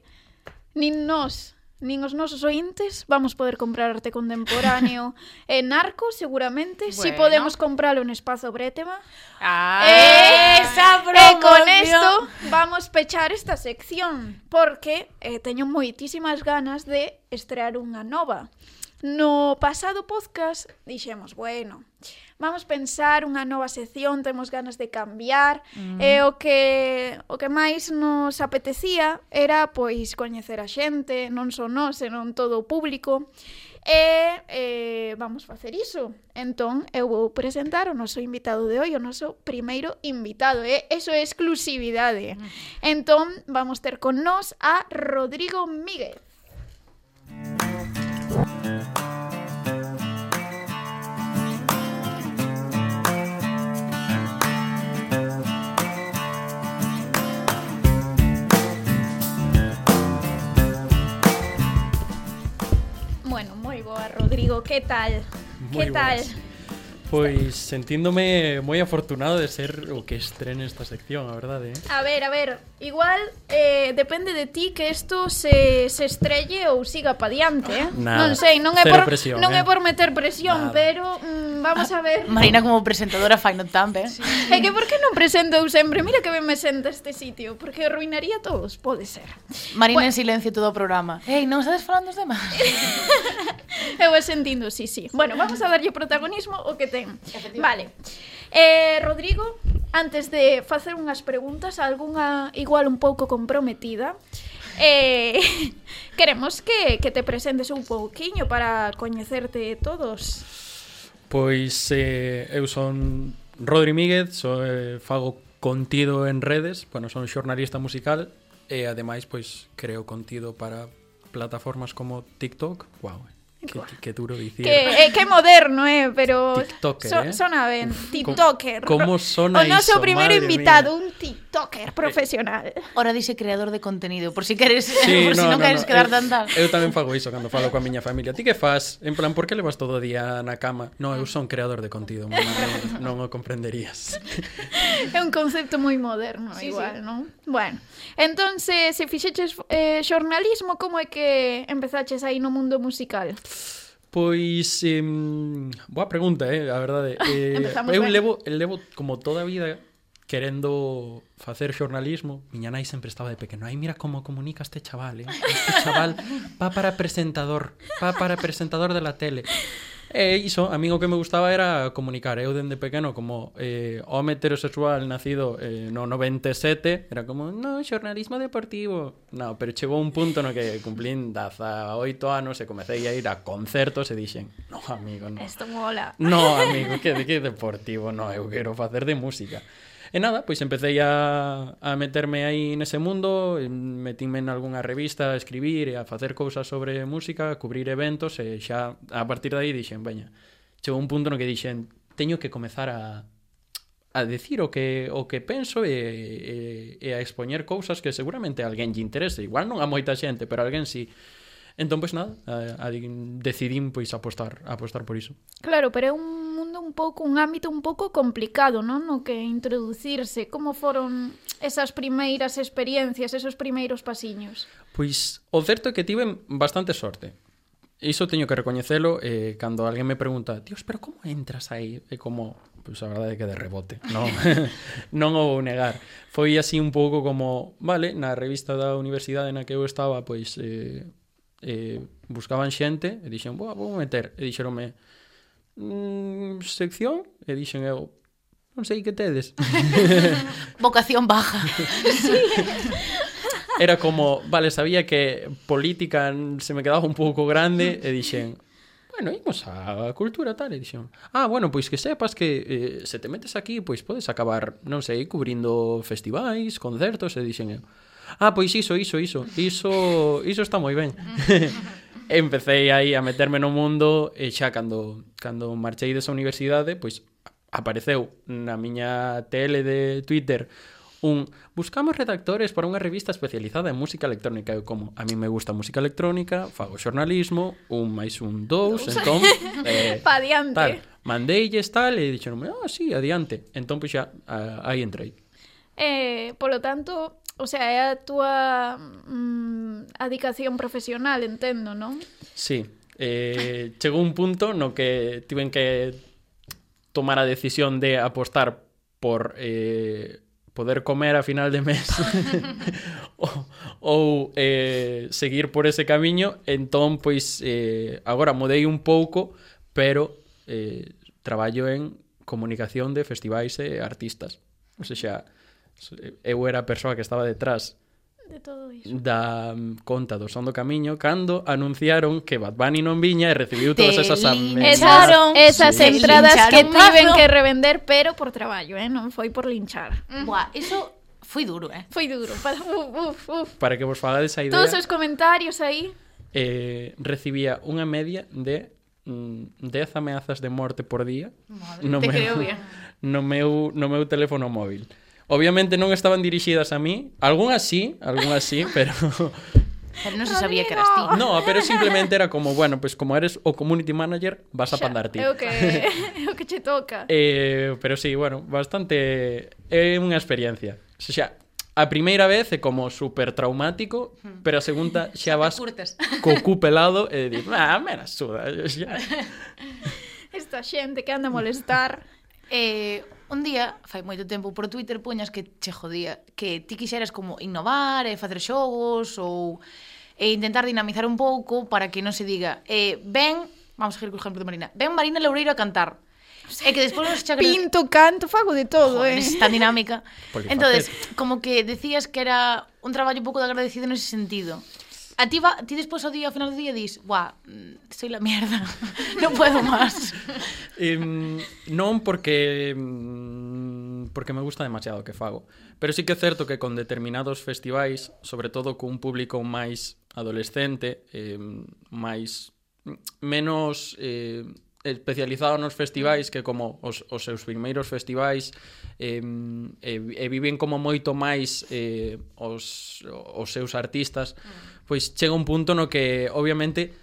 nin nós nin os nosos ointes vamos poder comprar arte contemporáneo en Arco, seguramente, bueno. si podemos compralo en Espazo Bretema. Ah, eh, esa eh, promoción. E con esto vamos pechar esta sección, porque eh, teño moitísimas ganas de estrear unha nova. No pasado podcast dixemos, bueno, vamos pensar unha nova sección, temos ganas de cambiar, mm. e o que o que máis nos apetecía era pois coñecer a xente, non só nós, senón todo o público. E eh, vamos facer iso. Entón, eu vou presentar o noso invitado de hoy, o noso primeiro invitado. Eh? Eso é exclusividade. Mm. Entón, vamos ter con nós a Rodrigo Míguez. Música ¿Qué tal? ¿Qué tal? Pois sentíndome moi afortunado de ser o que estrene esta sección, a verdade, eh? A ver, a ver, igual eh, depende de ti que isto se, se estrelle ou siga pa diante, eh? Nada, non sei, non é por presión, non eh? é por meter presión, Nada. pero mm, vamos ah, a ver. Marina como presentadora fai non tan, eh? Sí. É que por que non presento eu sempre? Mira que ben me senta este sitio, porque arruinaría todos, pode ser. Marina bueno. en silencio todo o programa. Ei, non estades falando os demais? eu sentindo, sí, sí. Bueno, vamos a darlle protagonismo o que ten ben. Vale. Eh, Rodrigo, antes de facer unhas preguntas, algunha igual un pouco comprometida, eh, queremos que, que te presentes un pouquiño para coñecerte todos. Pois eh, eu son Rodri Míguez, so, eh, fago contido en redes, bueno, son xornalista musical e ademais pois creo contido para plataformas como TikTok, Wow, Qué, que duro dicir. Que, eh, que moderno, eh, pero TikToker, so, eh? sona ben, TikToker. Como sona O noso primeiro invitado, mía. un TikToker profesional. Ora dice creador de contenido, por si queres, sí, por no, si non no, queres no. quedar eh, tan tal. Eu tamén fago iso cando falo coa miña familia. Ti que fas? En plan, por que levas todo o día na cama? No, eu son creador de contido, mamá, non, non o comprenderías. É un concepto moi moderno, sí, igual, sí. non? Bueno, entonces, se fixeches eh, xornalismo, como é que empezaches aí no mundo musical? Pois, eh, boa pregunta, eh, a verdade. Eh, eh Empezamos eu ben. levo, levo como toda a vida querendo facer xornalismo, miña nai sempre estaba de pequeno, ai mira como comunica este chaval, eh? este chaval va para presentador, va para presentador de la tele. E iso, a min o que me gustaba era comunicar. Eu dende pequeno, como eh, home heterosexual nacido eh, no 97, era como, no, xornalismo deportivo. No, pero chegou un punto no que cumplín 18 anos e comecei a ir a concertos e dixen, no, amigo, no. Esto mola. No, amigo, que, que deportivo, no, eu quero facer de música. E nada, pois empecé a, a meterme aí nese mundo, metínme en algunha revista a escribir e a facer cousas sobre música, a cubrir eventos e xa a partir de aí dixen, veña, chegou un punto no que dixen, teño que comezar a a decir o que o que penso e, e, e a expoñer cousas que seguramente a alguén lle interese. Igual non a moita xente, pero a alguén si sí Entón, pois nada, a, a, decidín pois apostar, apostar por iso. Claro, pero é un mundo un pouco, un ámbito un pouco complicado, non? No que introducirse, como foron esas primeiras experiencias, esos primeiros pasiños? Pois o certo é que tive bastante sorte, iso teño que recoñecelo eh, cando alguén me pregunta, "Dios, pero como entras aí?" É como, pois a verdade é que de rebote, non non o vou negar. Foi así un pouco como, vale, na revista da universidade na que eu estaba, pois eh eh, buscaban xente e dixen, boa, vou meter. E dixeronme, mm, sección? E dixen eu, non sei que tedes. Vocación baja. Era como, vale, sabía que política se me quedaba un pouco grande e dixen, bueno, imos a cultura tal, e dixen, ah, bueno, pois que sepas que eh, se te metes aquí, pois podes acabar, non sei, cubrindo festivais, concertos, e dixen eu, eh, ah, pois iso, iso, iso, iso, iso está moi ben. Empecéi aí a meterme no mundo e xa cando, cando marchei desa universidade, pois apareceu na miña tele de Twitter un buscamos redactores para unha revista especializada en música electrónica. Eu como, a mí me gusta a música electrónica, fago xornalismo, un máis un dous, dous. entón... Eh, pa adiante. Tal. Mandeilles tal e dixeronme, ah, sí, adiante. Entón, pois xa, aí entrei. Eh, polo tanto, O sea, é a túa mm, adicación profesional, entendo, non? Sí. Eh, chegou un punto no que tiven que tomar a decisión de apostar por eh, poder comer a final de mes ou, ou eh, seguir por ese camiño entón pois eh, agora mudei un pouco pero eh, traballo en comunicación de festivais e artistas ou seja, eu era a persoa que estaba detrás de todo iso. da mm, conta do Son do Camiño cando anunciaron que Bad Bunny non viña e recibiu todas esas amenazas. Esas sí. entradas que tiven que revender, pero por traballo, eh? non foi por linchar. Buah, iso foi duro, eh? Foi duro. Para, uf, uf. Para que vos falades a idea... Todos os comentarios aí... Eh, recibía unha media de mm, 10 ameazas de morte por día Madre, no te meu, creo bien. No meu, no meu teléfono móvil. Obviamente non estaban dirixidas a mí, algunhas sí, algunhas sí, pero Pero non se sabía que eras ti. No, pero simplemente era como, bueno, pues como eres o community manager, vas a pandar ti. É o que, é o que che toca. Eh, pero sí, bueno, bastante... É unha experiencia. O sea, a primeira vez é como super traumático, hmm. pero a segunda xa vas co cu pelado e dir, ah, me la suda. Xa. Esta xente que anda a molestar... Eh, un día, fai moito tempo, por Twitter poñas que che jodía, que ti quixeras como innovar e facer xogos ou e intentar dinamizar un pouco para que non se diga eh, ven, vamos a seguir co exemplo de Marina, ven Marina Loureiro a cantar. E que despois nos chagres... Pinto, canto, fago de todo, Joder, eh. Tan dinámica. Entonces, como que decías que era un traballo un pouco de agradecido nese sentido. A ti, va, ti despois o día, ao final do día, dis, guau, mm, soy la mierda, non puedo máis. um, non porque mm, porque me gusta demasiado o que fago, pero sí que é certo que con determinados festivais, sobre todo cun público máis adolescente, eh, máis menos eh, especializado nos festivais que como os, os seus primeiros festivais eh, e, eh, e viven como moito máis eh, os, os seus artistas mm pois chega un punto no que obviamente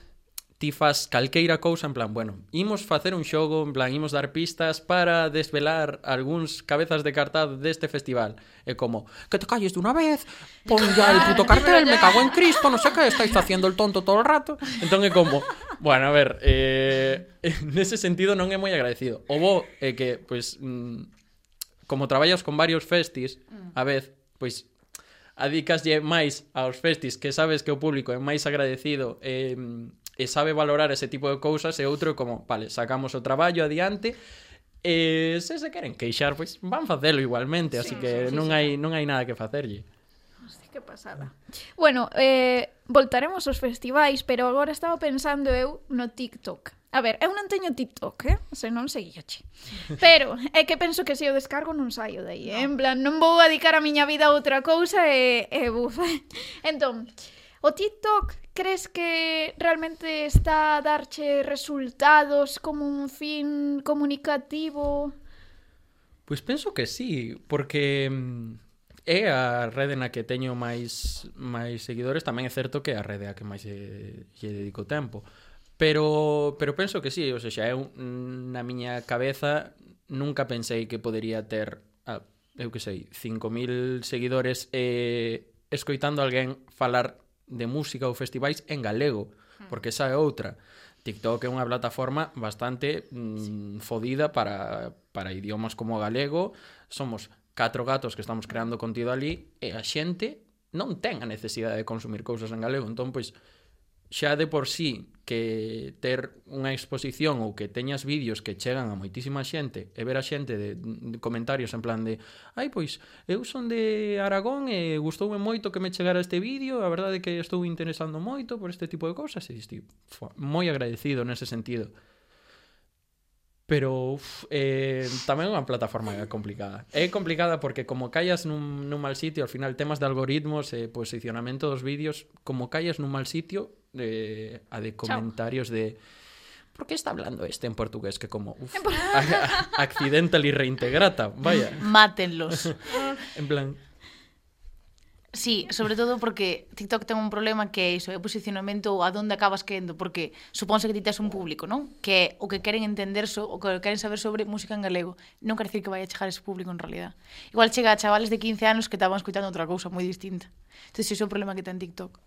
ti faz calqueira cousa en plan, bueno, imos facer un xogo, en plan, imos dar pistas para desvelar algúns cabezas de cartaz deste festival. É como, que te calles dunha vez, pon ya el puto cartel, me cago en Cristo, non sei que, estáis facendo el tonto todo o rato. Entón é como, bueno, a ver, eh, nese sentido non é moi agradecido. O bo é que, pois, pues, mm, como traballas con varios festis, mm. a vez, pois, pues, adicaslle máis aos festis que sabes que o público é máis agradecido e, e sabe valorar ese tipo de cousas e outro como, vale, sacamos o traballo adiante e se se queren queixar, pois van facelo igualmente, sí, así que sí, sí, non sí, hai sí. non hai nada que facerlle. Hostia, que pasada. Bueno, eh, voltaremos aos festivais, pero agora estaba pensando eu no TikTok. A ver, eu non teño TikTok, eh? Senón seguíache. Pero é que penso que se eu descargo non saio de aí, eh? En plan, non vou dedicar a miña vida a outra cousa e, e buf. Entón, o TikTok crees que realmente está a darche resultados como un fin comunicativo? Pois pues penso que sí, porque mm, é a rede na que teño máis máis seguidores, tamén é certo que é a rede a que máis lle, lle dedico tempo. Pero, pero penso que sí, ou sea, xa eu na miña cabeza nunca pensei que podería ter, ah, eu que sei, 5.000 seguidores eh, escoitando alguén falar de música ou festivais en galego, hmm. porque esa é outra. TikTok é unha plataforma bastante mm, sí. fodida para, para idiomas como galego. Somos catro gatos que estamos creando contido ali e a xente non ten a necesidade de consumir cousas en galego. Entón, pois, xa de por sí que ter unha exposición ou que teñas vídeos que chegan a moitísima xente e ver a xente de, de comentarios en plan de ai pois, eu son de Aragón e gustoume moito que me chegara este vídeo a verdade é que estou interesando moito por este tipo de cousas e estou moi agradecido nese sentido pero uf, eh, tamén é unha plataforma complicada. É complicada porque como callas nun, nun mal sitio, al final temas de algoritmos eh, posicionamento dos vídeos, como callas nun mal sitio, eh, a de comentarios Chao. de ¿Por qué está hablando este en portugués? Que como, uf, accidental y reintegrata, vaya. Mátenlos. en plan, Sí, sobre todo porque TikTok ten un problema que é iso, é o posicionamento a donde acabas quendo, porque supónse que ti tes un público, non? Que o que queren entender, so, o que queren saber sobre música en galego, non quer dicir que vai a chegar ese público en realidad. Igual chega a chavales de 15 anos que estaban escutando outra cousa moi distinta. Entón, iso é un problema que ten TikTok.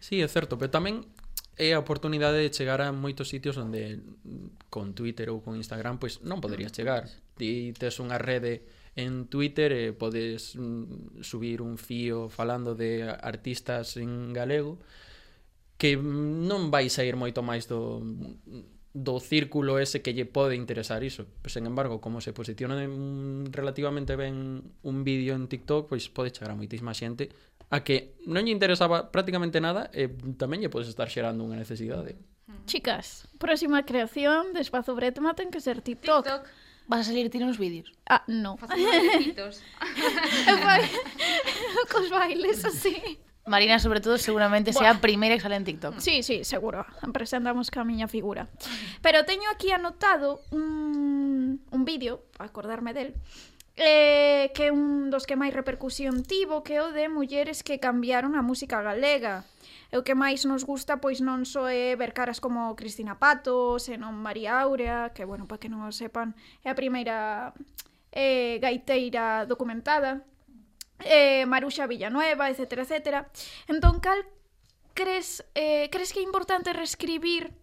Sí, é certo, pero tamén é a oportunidade de chegar a moitos sitios onde con Twitter ou con Instagram pois non poderías chegar. Ti tes unha rede En Twitter eh, podes mm, subir un fío falando de artistas en galego que non vai sair moito máis do do círculo ese que lle pode interesar iso. Pero, sen embargo, como se posiciona relativamente ben un vídeo en TikTok, pois pode chegar a moitísima xente a que non lle interesaba prácticamente nada e tamén lle podes estar xerando unha necesidade. Chicas, próxima creación de Espazo Bretma ten que ser TikTok. TikTok. Vas a salir ti nos vídeos? Ah, no. Facendo bailecitos. Cos bailes así. Marina, sobre todo, seguramente sea a primeira que sale en TikTok. Sí, sí, seguro. Presentamos ca miña figura. Pero teño aquí anotado un, un vídeo, acordarme del, eh, que é un dos que máis repercusión tivo, que é o de mulleres que cambiaron a música galega. E o que máis nos gusta pois non só é ver caras como Cristina Pato, senón María Aurea, que bueno, para que non o sepan, é a primeira eh, gaiteira documentada, eh, Maruxa Villanueva, etc. etc. Entón, cal crees, eh, crees que é importante reescribir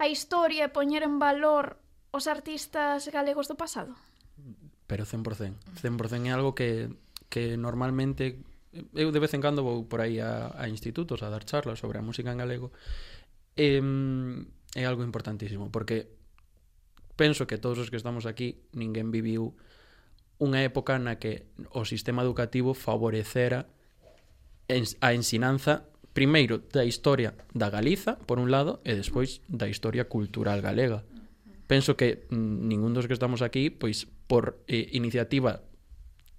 a historia e poñer en valor os artistas galegos do pasado? Pero 100%. 100% é algo que, que normalmente eu de vez en cando vou por aí a, a institutos a dar charlas sobre a música en galego e, é algo importantísimo porque penso que todos os que estamos aquí ninguén viviu unha época na que o sistema educativo favorecera a ensinanza primeiro da historia da Galiza, por un lado, e despois da historia cultural galega. Penso que mm, ningún dos que estamos aquí, pois por eh, iniciativa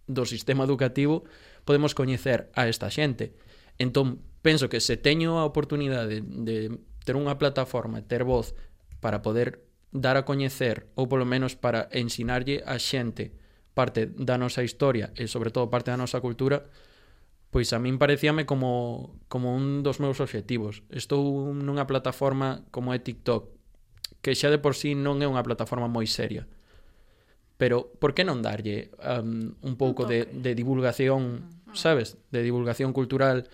do sistema educativo, podemos coñecer a esta xente. Entón, penso que se teño a oportunidade de, de ter unha plataforma, ter voz para poder dar a coñecer ou polo menos para ensinarlle a xente parte da nosa historia e sobre todo parte da nosa cultura, pois a min parecíame como, como un dos meus obxectivos. Estou nunha plataforma como é TikTok, que xa de por sí non é unha plataforma moi seria pero por que non darlle um, un pouco de, de divulgación, sabes, de divulgación cultural.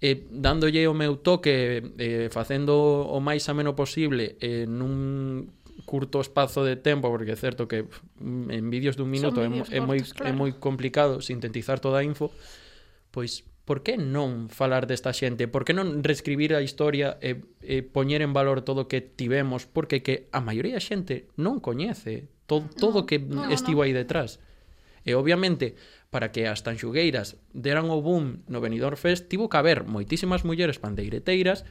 Eh, dándolle o meu toque eh, facendo o máis ameno posible eh, nun curto espazo de tempo porque é certo que en vídeos dun minuto é, é, moi, claro. é moi complicado sintetizar toda a info pois por que non falar desta xente? Por que non reescribir a historia eh, eh, e, e poñer en valor todo o que tivemos? Porque que a maioría da xente non coñece todo, todo no, que no, estivo no. aí detrás. E obviamente, para que as tanxugueiras deran o boom no Benidorm Fest, tivo que haber moitísimas mulleres pandeireteiras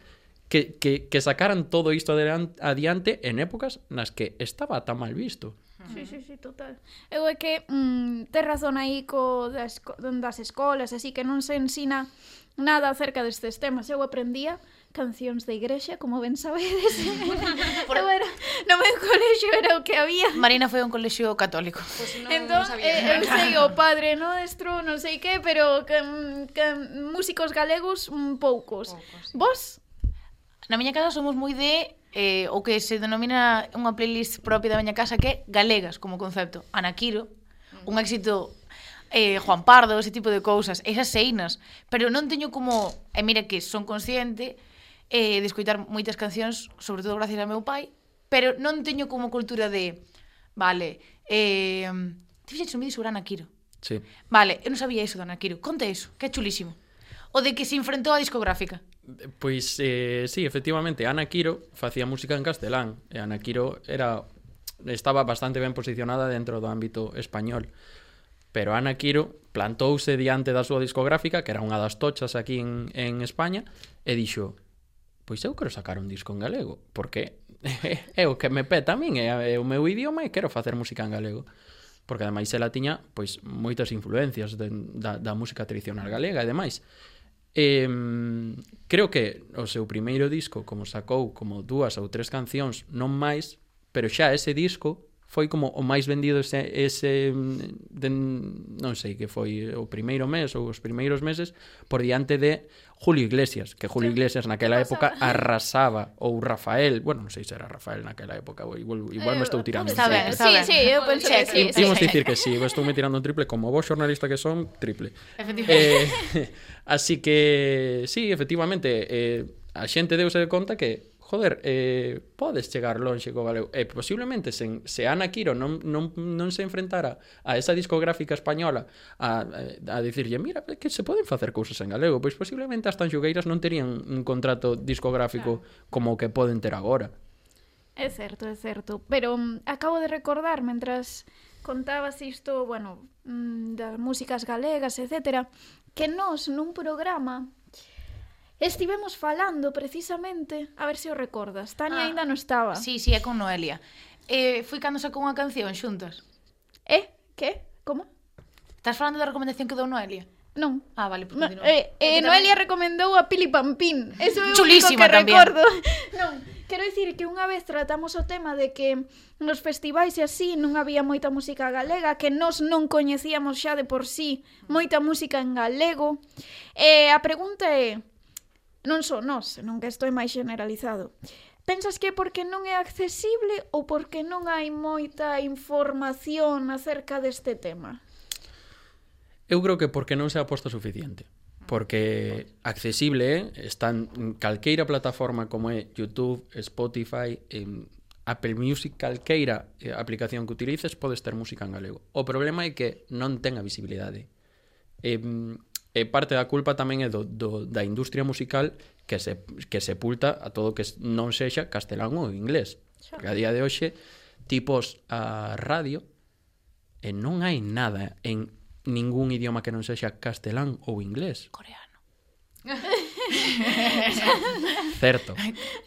que, que, que sacaran todo isto adiante en épocas nas que estaba tan mal visto. Sí, sí, sí, total. Eu é que mm, tes razón aí co das, das escolas, así que non se ensina nada acerca destes temas. Eu aprendía cancións de igrexa, como ben sabedes. Por... Eu era, no meu colexio era o que había. Marina foi un colexio católico. Pues no, entón, no eh, eu sei o Padre Nuestro, non sei que, pero que, que, músicos galegos, poucos. poucos. Vos? Na miña casa somos moi de eh, o que se denomina unha playlist propia da miña casa que é galegas como concepto. Anaquiro, un éxito eh, Juan Pardo, ese tipo de cousas, esas seinas, pero non teño como, e mira que son consciente eh, de escoitar moitas cancións, sobre todo gracias a meu pai, pero non teño como cultura de, vale, eh, ti fixeches un vídeo sobre Anaquiro. Sí. Vale, eu non sabía iso de Anaquiro. Conta iso, que é chulísimo o de que se enfrentou a discográfica? Pois eh, sí, efectivamente, Ana Quiro facía música en castelán e Ana Quiro era estaba bastante ben posicionada dentro do ámbito español. Pero Ana Quiro plantouse diante da súa discográfica, que era unha das tochas aquí en, en España, e dixo, pois eu quero sacar un disco en galego, porque é o que me peta a min, é, o meu idioma e quero facer música en galego. Porque ademais ela tiña pois moitas influencias de, da, da música tradicional galega e demais. Eh, creo que o seu primeiro disco, como sacou como dúas ou tres cancións, non máis, pero xa ese disco foi como o máis vendido ese, ese de, non sei que foi o primeiro mes ou os primeiros meses por diante de Julio Iglesias, que Julio Iglesias naquela época arrasaba ou Rafael, bueno, non sei se era Rafael naquela época, igual, igual me estou tirando un triple. Sí, sí, eu penso que sí. Imos sí, dicir que sí, eu estou me tirando un triple como vos xornalista que son, triple. Eh, así que, sí, efectivamente, eh, a xente deuse de conta que joder, eh, podes chegar lonxe co galego. E eh, posiblemente sen, se Ana Quiro non, non, non se enfrentara a esa discográfica española a, a, a dicirlle, mira, que se poden facer cousas en galego, pois posiblemente as tanxugueiras non terían un contrato discográfico claro. como o que poden ter agora. É certo, é certo. Pero um, acabo de recordar, mentras contabas isto, bueno, mm, das músicas galegas, etcétera, que nós nun programa Estivemos falando precisamente, a ver se o recordas. Tania ah, aínda non estaba. Sí, sí, é con Noelia. Eh, foi cando sacou unha canción xuntas. Eh? Que? Como? Estás falando da recomendación que dou Noelia? Non. Ah, vale, pues continúa. Eh, eh, Noelia tamén... recomendou a Pili Pampín. Eso é o único que tamén. recordo. non, quero dicir que unha vez tratamos o tema de que nos festivais e así non había moita música galega, que nós non coñecíamos xa de por sí moita música en galego. E eh, a pregunta é, Non só nós, senón que isto é máis generalizado. Pensas que é porque non é accesible ou porque non hai moita información acerca deste tema? Eu creo que porque non se ha posto suficiente porque accesible é, está en calqueira plataforma como é YouTube, Spotify, en Apple Music, calqueira eh, aplicación que utilices podes ter música en galego. O problema é que non ten a visibilidade. Eh, e parte da culpa tamén é do, do, da industria musical que, se, que sepulta a todo que non sexa castelán ou inglés. Porque a día de hoxe, tipos a radio, e non hai nada en ningún idioma que non sexa castelán ou inglés. Coreano. Certo.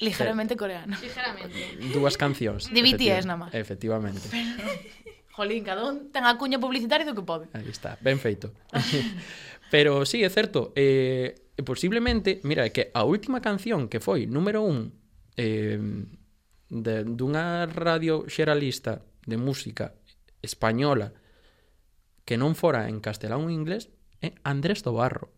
Ligeramente coreano. Ligeramente. Dúas cancións. De BTS nada máis. Efectivamente. Pero... Jolín, cada un ten a cuña publicitaria do que pode. Aí está, ben feito. Pero sí, é certo, eh, posiblemente, mira, é que a última canción que foi número un eh, de, dunha radio xeralista de música española que non fora en castelán ou inglés é Andrés do Barro.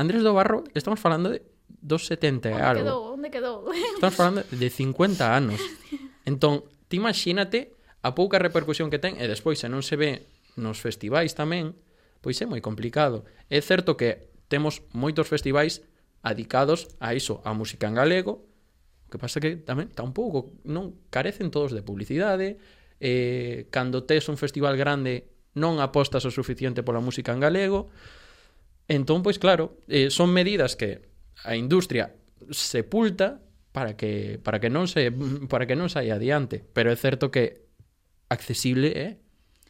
Andrés do Barro, estamos falando de 270 e algo. Quedou, onde quedou? Estamos falando de 50 anos. Entón, ti imagínate a pouca repercusión que ten e despois se non se ve nos festivais tamén, pois é moi complicado. É certo que temos moitos festivais adicados a iso, a música en galego, o que pasa que tamén tampouco non carecen todos de publicidade, eh, cando tes un festival grande non apostas o suficiente pola música en galego, entón, pois claro, eh, son medidas que a industria sepulta para que para que non se para que non saia adiante, pero é certo que accesible é, eh?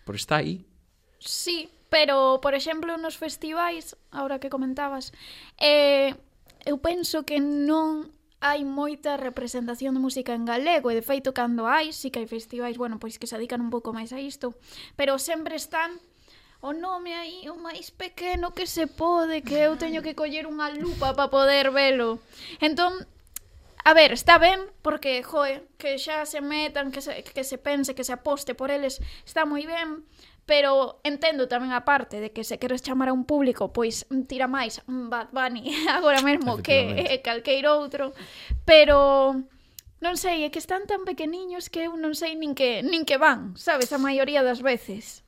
por está aí. Sí, Pero, por exemplo, nos festivais, ahora que comentabas, eh, eu penso que non hai moita representación de música en galego e de feito cando hai, si que hai festivais, bueno, pois que se dedican un pouco máis a isto, pero sempre están o nome aí o máis pequeno que se pode, que eu teño que coller unha lupa para poder velo. Entón, A ver, está ben, porque, joe, que xa se metan, que se, que se pense, que se aposte por eles, está moi ben, Pero entendo tamén a parte de que se queres chamar a un público, pois mm, tira máis mm, Bad Bunny agora mesmo que eh, calqueiro outro, pero non sei, é que están tan pequeniños que eu non sei nin que nin que van, sabes, a maioría das veces.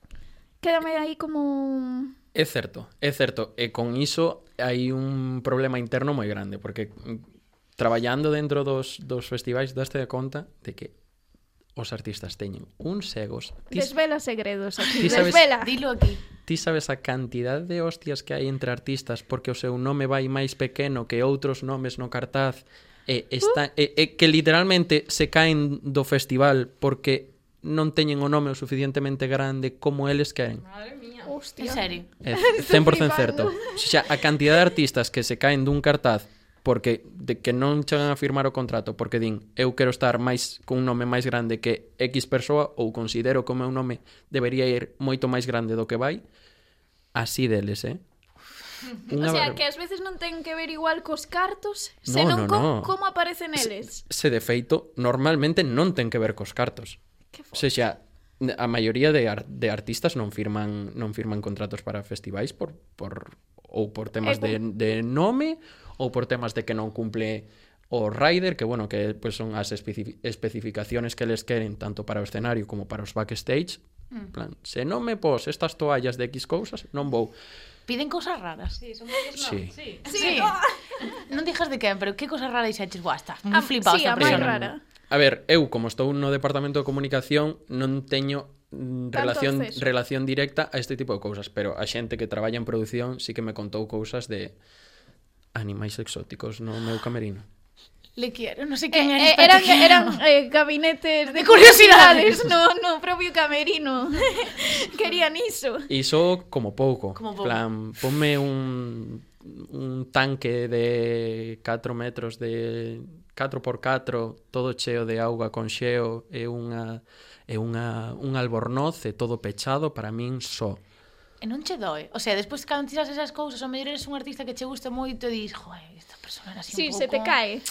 Quédame aí como É certo, é certo, e con iso hai un problema interno moi grande, porque mm, traballando dentro dos, dos festivais daste conta de que os artistas teñen uns egos... Ti... Desvela segredos aquí, ti sabes, desvela. Dilo aquí. Ti sabes a cantidad de hostias que hai entre artistas porque o seu nome vai máis pequeno que outros nomes no cartaz e, está, uh. e, e que literalmente se caen do festival porque non teñen o nome o suficientemente grande como eles queren. Madre mía. Hostia. En serio. É 100% certo. Xa, a cantidad de artistas que se caen dun cartaz porque de que non chegan a firmar o contrato porque din eu quero estar máis cun nome máis grande que X persoa ou considero que o meu nome debería ir moito máis grande do que vai así deles, eh? Unha o sea, bar... que ás veces non ten que ver igual cos cartos, no, senón no, no, no. como aparecen eles. Se, se de feito, normalmente non ten que ver cos cartos. Que se xa, a maioría de, ar de artistas non firman non firman contratos para festivais por, por ou por temas de, de nome ou por temas de que non cumple o rider, que bueno, que pues, son as especific especificaciones que les queren tanto para o escenario como para os backstage. Mm. plan, se non me pos estas toallas de X cousas, non vou. Piden cousas raras. Sí, son moi sí. sí. sí. sí. non dixas de quen, pero que cousa rara dixeches, guau, estás moi ah, flipado. Sí, a máis rara. A ver, eu, como estou no departamento de comunicación, non teño mm, relación relación directa a este tipo de cousas, pero a xente que traballa en produción sí que me contou cousas de animais exóticos no meu camerino. Le quiero, non sei quen eh, era. Eh, eran eran eh, gabinetes de curiosidades, curiosidades no, no propio camerino. Querían iso. Iso como pouco. Como pouco. plan, ponme un, un tanque de 4 metros de 4 por 4 todo cheo de auga con xeo e unha e unha un albornoz e todo pechado para min só. So E non che doe. O sea, despois cando tiras esas cousas, o mellor eres un artista que che gusta moito e dis, joe, esta persona era así sí, un pouco... Sí, se te cae.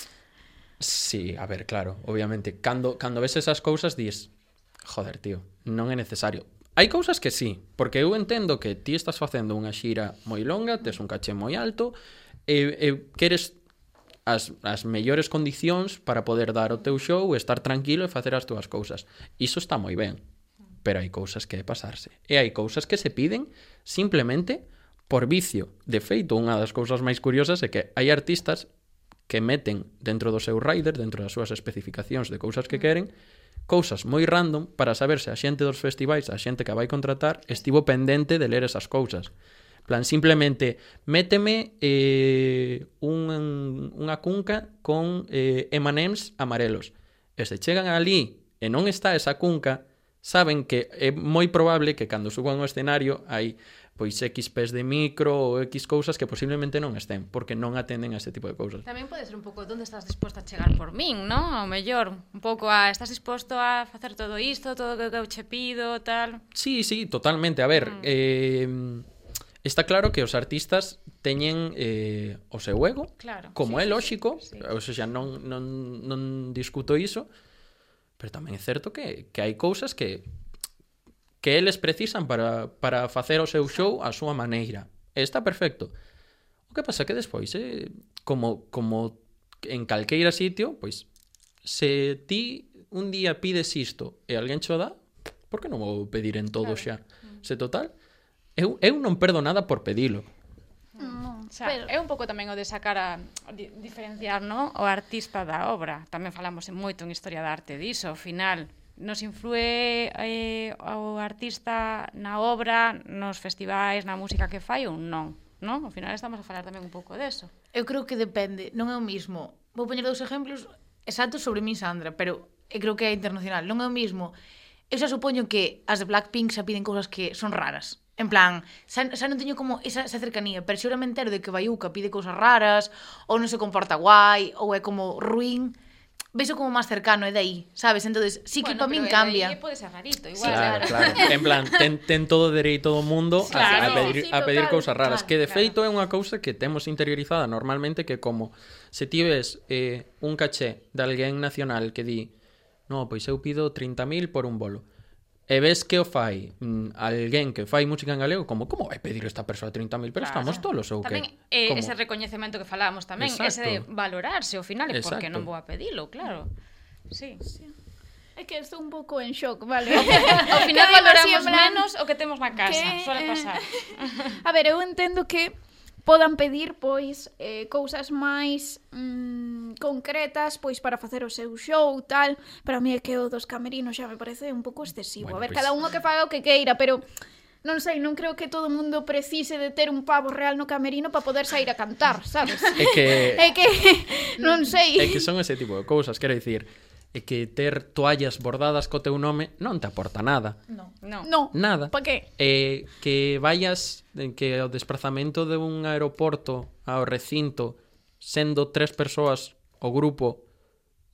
Sí, a ver, claro, obviamente. Cando, cando ves esas cousas, dis, joder, tío, non é necesario. Hai cousas que sí, porque eu entendo que ti estás facendo unha xira moi longa, tes un caché moi alto, e, e queres as, as mellores condicións para poder dar o teu show, estar tranquilo e facer as túas cousas. Iso está moi ben, pero hai cousas que é pasarse. E hai cousas que se piden simplemente por vicio. De feito, unha das cousas máis curiosas é que hai artistas que meten dentro do seu rider, dentro das súas especificacións de cousas que queren, cousas moi random para saber se a xente dos festivais, a xente que vai contratar, estivo pendente de ler esas cousas. plan, simplemente méteme eh, un, unha cunca con eh, M&M's amarelos. E se chegan ali e non está esa cunca, saben que é moi probable que cando suban ao escenario hai pois X pés de micro ou X cousas que posiblemente non estén, porque non atenden a ese tipo de cousas. Tamén pode ser un pouco onde estás disposto a chegar por min, non? Ao mellor, un pouco a estás disposto a facer todo isto, todo o que eu che pido, tal. Sí, sí, totalmente. A ver, mm. eh Está claro que os artistas teñen eh, o seu ego, claro, como sí, é lóxico, sí, sí. ou seja, non, non, non discuto iso, Pero tamén é certo que, que hai cousas que que eles precisan para, para facer o seu show a súa maneira. E está perfecto. O que pasa que despois, eh, como, como en calqueira sitio, pois, se ti un día pides isto e alguén cho dá, por que non vou pedir en todo claro. xa? Mm. Se total, eu, eu non perdo nada por pedilo. Mm, mm. Non, o sea, pero... é un pouco tamén o de sacar a di, diferenciar, no, o artista da obra. Tamén falamos en moito en historia da arte diso, ao final nos influe eh, o artista na obra, nos festivais, na música que fai ou non, non? Ao final estamos a falar tamén un pouco deso. Eu creo que depende, non é o mismo. Vou poñer dous exemplos exactos sobre mi Sandra, pero eu creo que é internacional, non é o mismo. Eu xa supoño que as de Blackpink xa piden cousas que son raras En plan, xa, xa non teño como esa, esa cercanía, pero xa me entero de que Bayuca pide cousas raras, ou non se comporta guai, ou é como ruín, vexo como máis cercano, é de aí, sabes? Entonces, sí que bueno, para min cambia. Bueno, pode ser rarito, igual. Sí, claro, claro. en plan, ten, ten todo dereito do mundo claro, a, a pedir, sí, sí, a pedir total. cousas raras, claro, que de claro. feito é unha cousa que temos interiorizada normalmente que como se ti ves eh, un caché de alguén nacional que di no, pois eu pido 30.000 por un bolo e ves que o fai mm, alguén que fai música en galego, como como vai pedir esta persoa 30.000 pero claro. estamos tolos ou que? Tamén eh, ese recoñecemento que falábamos tamén, Exacto. ese de valorarse ao final, Exacto. porque non vou a pedilo, claro. Sí. sí. É que estou un pouco en shock, vale? ao final valoramos plan... menos o que temos na casa, que... suele eh, pasar. a ver, eu entendo que podan pedir pois eh, cousas máis mm, concretas pois para facer o seu show tal para mí é que o dos camerinos xa me parece un pouco excesivo bueno, a ver pues... cada un o que faga o que queira pero non sei, non creo que todo o mundo precise de ter un pavo real no camerino para poder sair a cantar, sabes? É que... É que... non sei. É que son ese tipo de cousas, quero dicir, é que ter toallas bordadas co teu nome non te aporta nada. No, no. no. Nada. Pa que? Eh, que vayas que o desplazamento de un aeroporto ao recinto sendo tres persoas o grupo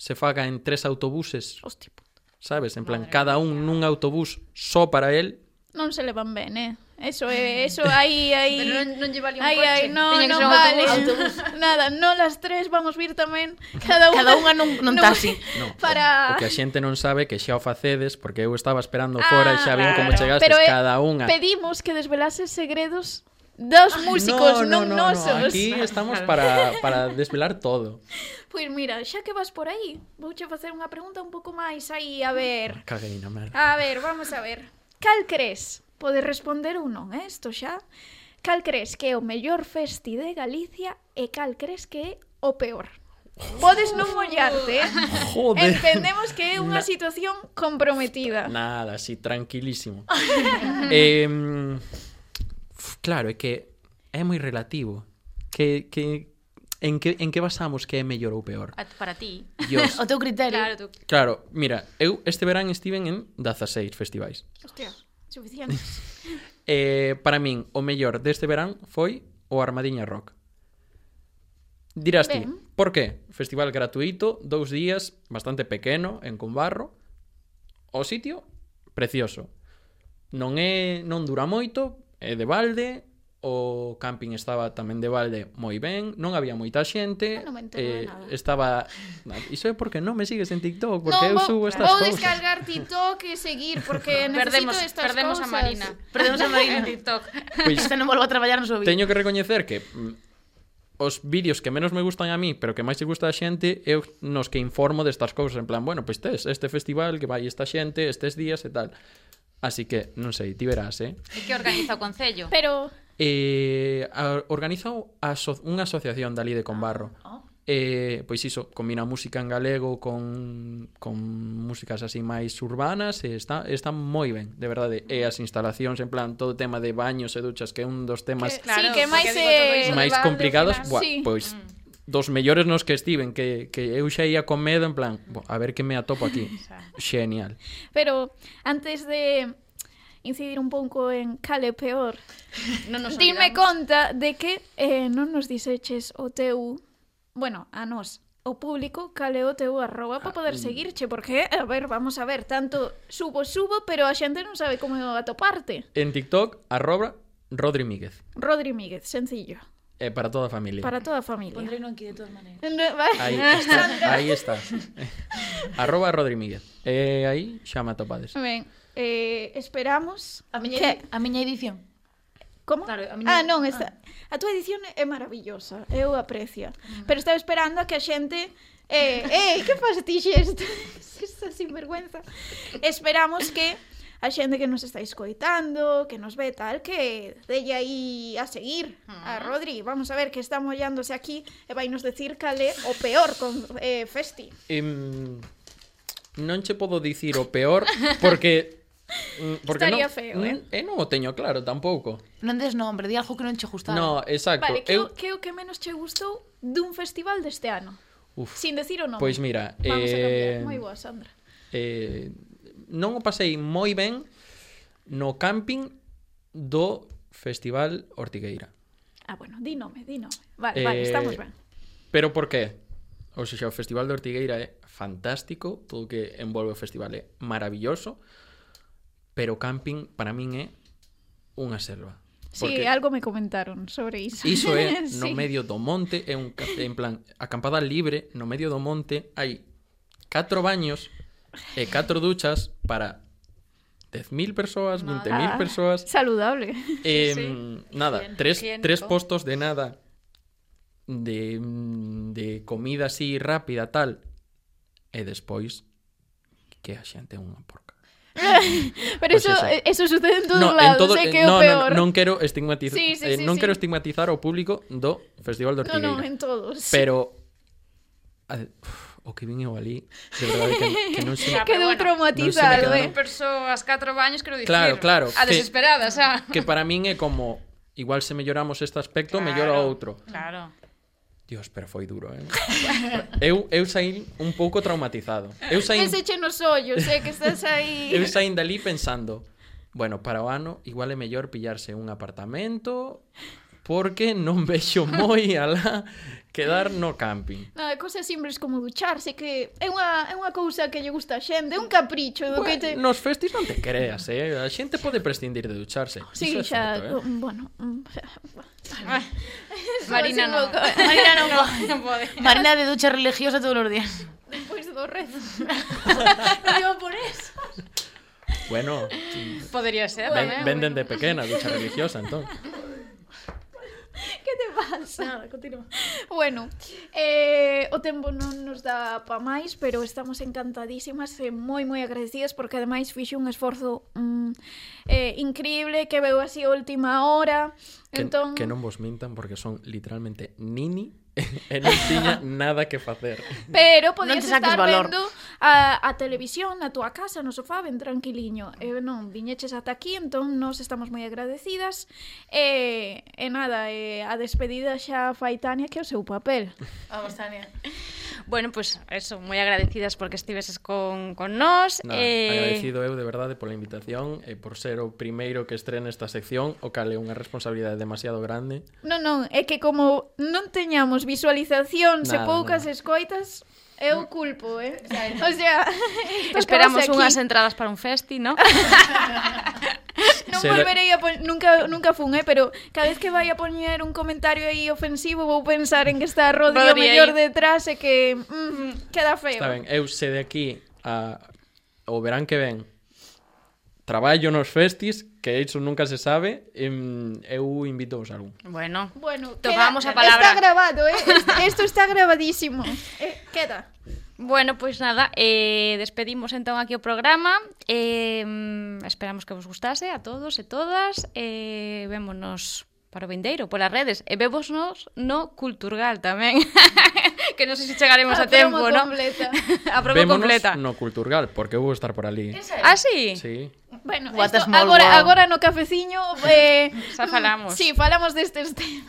se faga en tres autobuses. Hostia. Sabes, en plan Madre cada un nun autobús só para el. Non se levan ben, eh. Eso é, eso aí aí. Pero non non lle vale un aí, coche. Aí, no, Teña non vale. Autobús. Nada, non las tres vamos vir tamén cada unha. Cada unha nun, nun taxi. No, para o, que a xente non sabe que xa o facedes porque eu estaba esperando ah, fora e xa vin claro. como chegastes Pero, eh, cada unha. Pedimos que desvelases segredos dos ah, músicos, no, non no, nosos. No, aquí estamos para, para desvelar todo. Pois pues mira, xa que vas por aí, vouche facer unha pregunta un pouco máis aí, a ver. Cagueina, merda. A ver, vamos a ver. Cal crees Podes responder ou non, eh? Isto xa. Cal crees que é o mellor festi de Galicia e cal crees que é o peor? Podes non mollarte, eh? Joder. Entendemos que é unha Na... situación comprometida. Nada, así, tranquilísimo. eh, claro, é que é moi relativo. Que, que, en que, en que basamos que é mellor ou peor? Para ti. Dios. o teu criterio. Claro, tu... claro, mira, eu este verán estiven en 16 festivais. Hostia. Suficientes. eh, para min, o mellor deste verán foi o Armadiña Rock. Dirás ti, por que? Festival gratuito, dous días, bastante pequeno, en Cumbarro. O sitio, precioso. Non é non dura moito, é de balde, o camping estaba tamén de balde moi ben, non había moita xente, ah, non eh, nada. estaba Iso é porque non me sigues en TikTok, porque no, eu subo estas cousas. Vou descargar TikTok e seguir porque perdemos, estas perdemos cousas. a Marina. Perdemos a Marina en TikTok. Pois, pues, non volvo a traballar no seu. Teño que recoñecer que mm, os vídeos que menos me gustan a mí, pero que máis se gusta a xente, eu nos que informo destas cousas, en plan, bueno, pois pues tes este festival que vai esta xente, estes días e tal. Así que, non sei, ti verás, eh? E que organiza o Concello. Pero eh, a, organizou aso unha asociación dali de Conbarro. Ah, oh. eh, pois iso, combina música en galego con, con músicas así máis urbanas e está, está moi ben, de verdade. E as instalacións, en plan, todo o tema de baños e duchas, que é un dos temas que, claro, sí, que máis, eh, máis complicados, buah, sí. pois mm dos mellores nos que estiven que, que eu xa ia con medo en plan bo, a ver que me atopo aquí genial pero antes de incidir un pouco en cal é peor. Non nos Dime conta de que eh, non nos diseches o teu, bueno, a nós, o público cal é o teu arroba para ah, poder mm. seguirche, porque, a ver, vamos a ver, tanto subo, subo, pero a xente non sabe como atoparte. En TikTok, arroba Rodri Míguez. Rodri Míguez, sencillo. Eh, para toda a familia. Para toda a familia. Pondré no aquí de todas maneiras. No, vai. Aí está. aí está. arroba Rodri Míguez. Eh, aí xa me atopades. Ben eh, esperamos... A miña, que... a miña edición. Como? Claro, a miña... Ah, non, ah. esta... Ah. a túa edición é maravillosa, eu aprecio. Mm. Pero estaba esperando a que a xente Eh, eh, que faz ti xesto? Esta sinvergüenza. Esperamos que a xente que nos está escoitando, que nos ve tal, que delle aí a seguir a mm. Rodri. Vamos a ver que está mollándose aquí e vai nos decir cal é o peor con eh, Festi. Um, non che podo dicir o peor porque Mm, porque Estaría non, feo, mm, eh? eh e non o teño claro tampouco. Non des nombre, di algo que non che gustara. No, eh. exacto. Vale, que, eu... que é o que menos che gustou dun festival deste ano? Uf. Sin decir o nome. Pois mira, Vamos eh... a cambiar. Eh, moi boa, Sandra. Eh... Non o pasei moi ben no camping do Festival Ortigueira. Ah, bueno, di nome, di nome. Vale, eh... vale, estamos ben. Pero por qué? O sea, o Festival de Ortigueira é fantástico, todo o que envolve o festival é maravilloso. Pero o camping para min é unha selva. Porque sí, algo me comentaron sobre iso. Iso é no sí. medio do monte, é un en plan acampada libre, no medio do monte hai catro baños e catro duchas para 10.000 persoas, 20.000 persoas. Saludable. Eh, sí. Nada, Bien, tres, higiénico. tres postos de nada de, de comida así rápida, tal. E despois que a xente é unha porca. Pero eso, pues eso. Eh, eso sucede en todos no, lados, todo, sei eh, que é no, o peor. Non, non quero estigmatizar, sí, sí, eh, sí, non sí. quero estigmatizar ao público do Festival de Ortigueira. No, en todos. Pero a, uf, o que vin eu ali, de verdade que, que non se... Quedou bueno, traumatizado, non eh? Persoas catro baños, quero dicir. Claro, claro. A desesperada, xa. Que para min é como, igual se melloramos este aspecto, claro, mellora outro. Claro. Dios, pero foi duro, eh? eu, eu saí un pouco traumatizado. Eu saí Ese che nos ollos, eh, que estás aí... eu saí dali pensando, bueno, para o ano igual é mellor pillarse un apartamento porque non vexo moi alá quedar no camping. Nada, cosas simples como ducharse que é unha é unha cousa que lle gusta a xente, é un capricho do bueno, que te Nos festis non te creas, eh? A xente pode prescindir de ducharse. Sí, Eso xa, certo, eh? Mm, bueno, mm, Marina non, Marina non pode. Pode. Marina de ducha religiosa todos os días. Despois do rezo. Non por eso. Bueno, podería ser, ven, tamén. Venden bueno. de pequena ducha religiosa, entón. que te pasa? Nada, continúa. Bueno, eh, o tempo non nos dá pa máis, pero estamos encantadísimas e moi moi agradecidas porque ademais fixe un esforzo mm, eh, increíble que veu así a última hora. Que, entón... que non vos mintan porque son literalmente nini e non tiña nada que facer. Pero podías estar valor. vendo a, a televisión na túa casa, eh, no sofá, ben tranquiliño. E non, viñeches ata aquí, entón nos estamos moi agradecidas. E, e nada, e, a despedida xa fai Tania que é o seu papel. Vamos, Tania. Bueno, pues eso, moi agradecidas porque estiveses con, con nós. Nada, eh... Agradecido eu de verdade pola invitación e por ser o primeiro que estrena esta sección, o cal é unha responsabilidade demasiado grande. Non, non, é que como non teñamos visualización se nada, poucas nada. escoitas, eu culpo, eh? O sea, esperamos unhas entradas para un festi, ¿no? non volverei a pon... nunca nunca fun, eh, pero cada vez que vai a poñer un comentario aí ofensivo vou pensar en que está Rodri, Rodri o mellor detrás e que mm, queda feo. Está ben, eu se de aquí a o verán que ven traballo nos festis, que iso nunca se sabe, em, eu invito vos algún. Bueno, bueno tocamos queda, a palabra. Está grabado, eh? Isto está grabadísimo. Eh, queda. Bueno, pois pues nada, eh, despedimos entón aquí o programa. Eh, esperamos que vos gustase a todos e todas. Eh, vémonos para o vindeiro, polas redes. E vemosnos no Culturgal tamén. que non sei se chegaremos a, a tempo, non? a promo Vémonos completa. no Culturgal, porque eu vou estar por ali. Ah, sí? Sí. Bueno, What esto, agora, wow. agora no cafeciño... Eh, Xa falamos. Sí, falamos destes temas.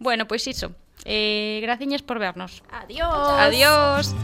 Bueno, pois pues iso. Eh, graciñas por vernos. Adiós. Adiós.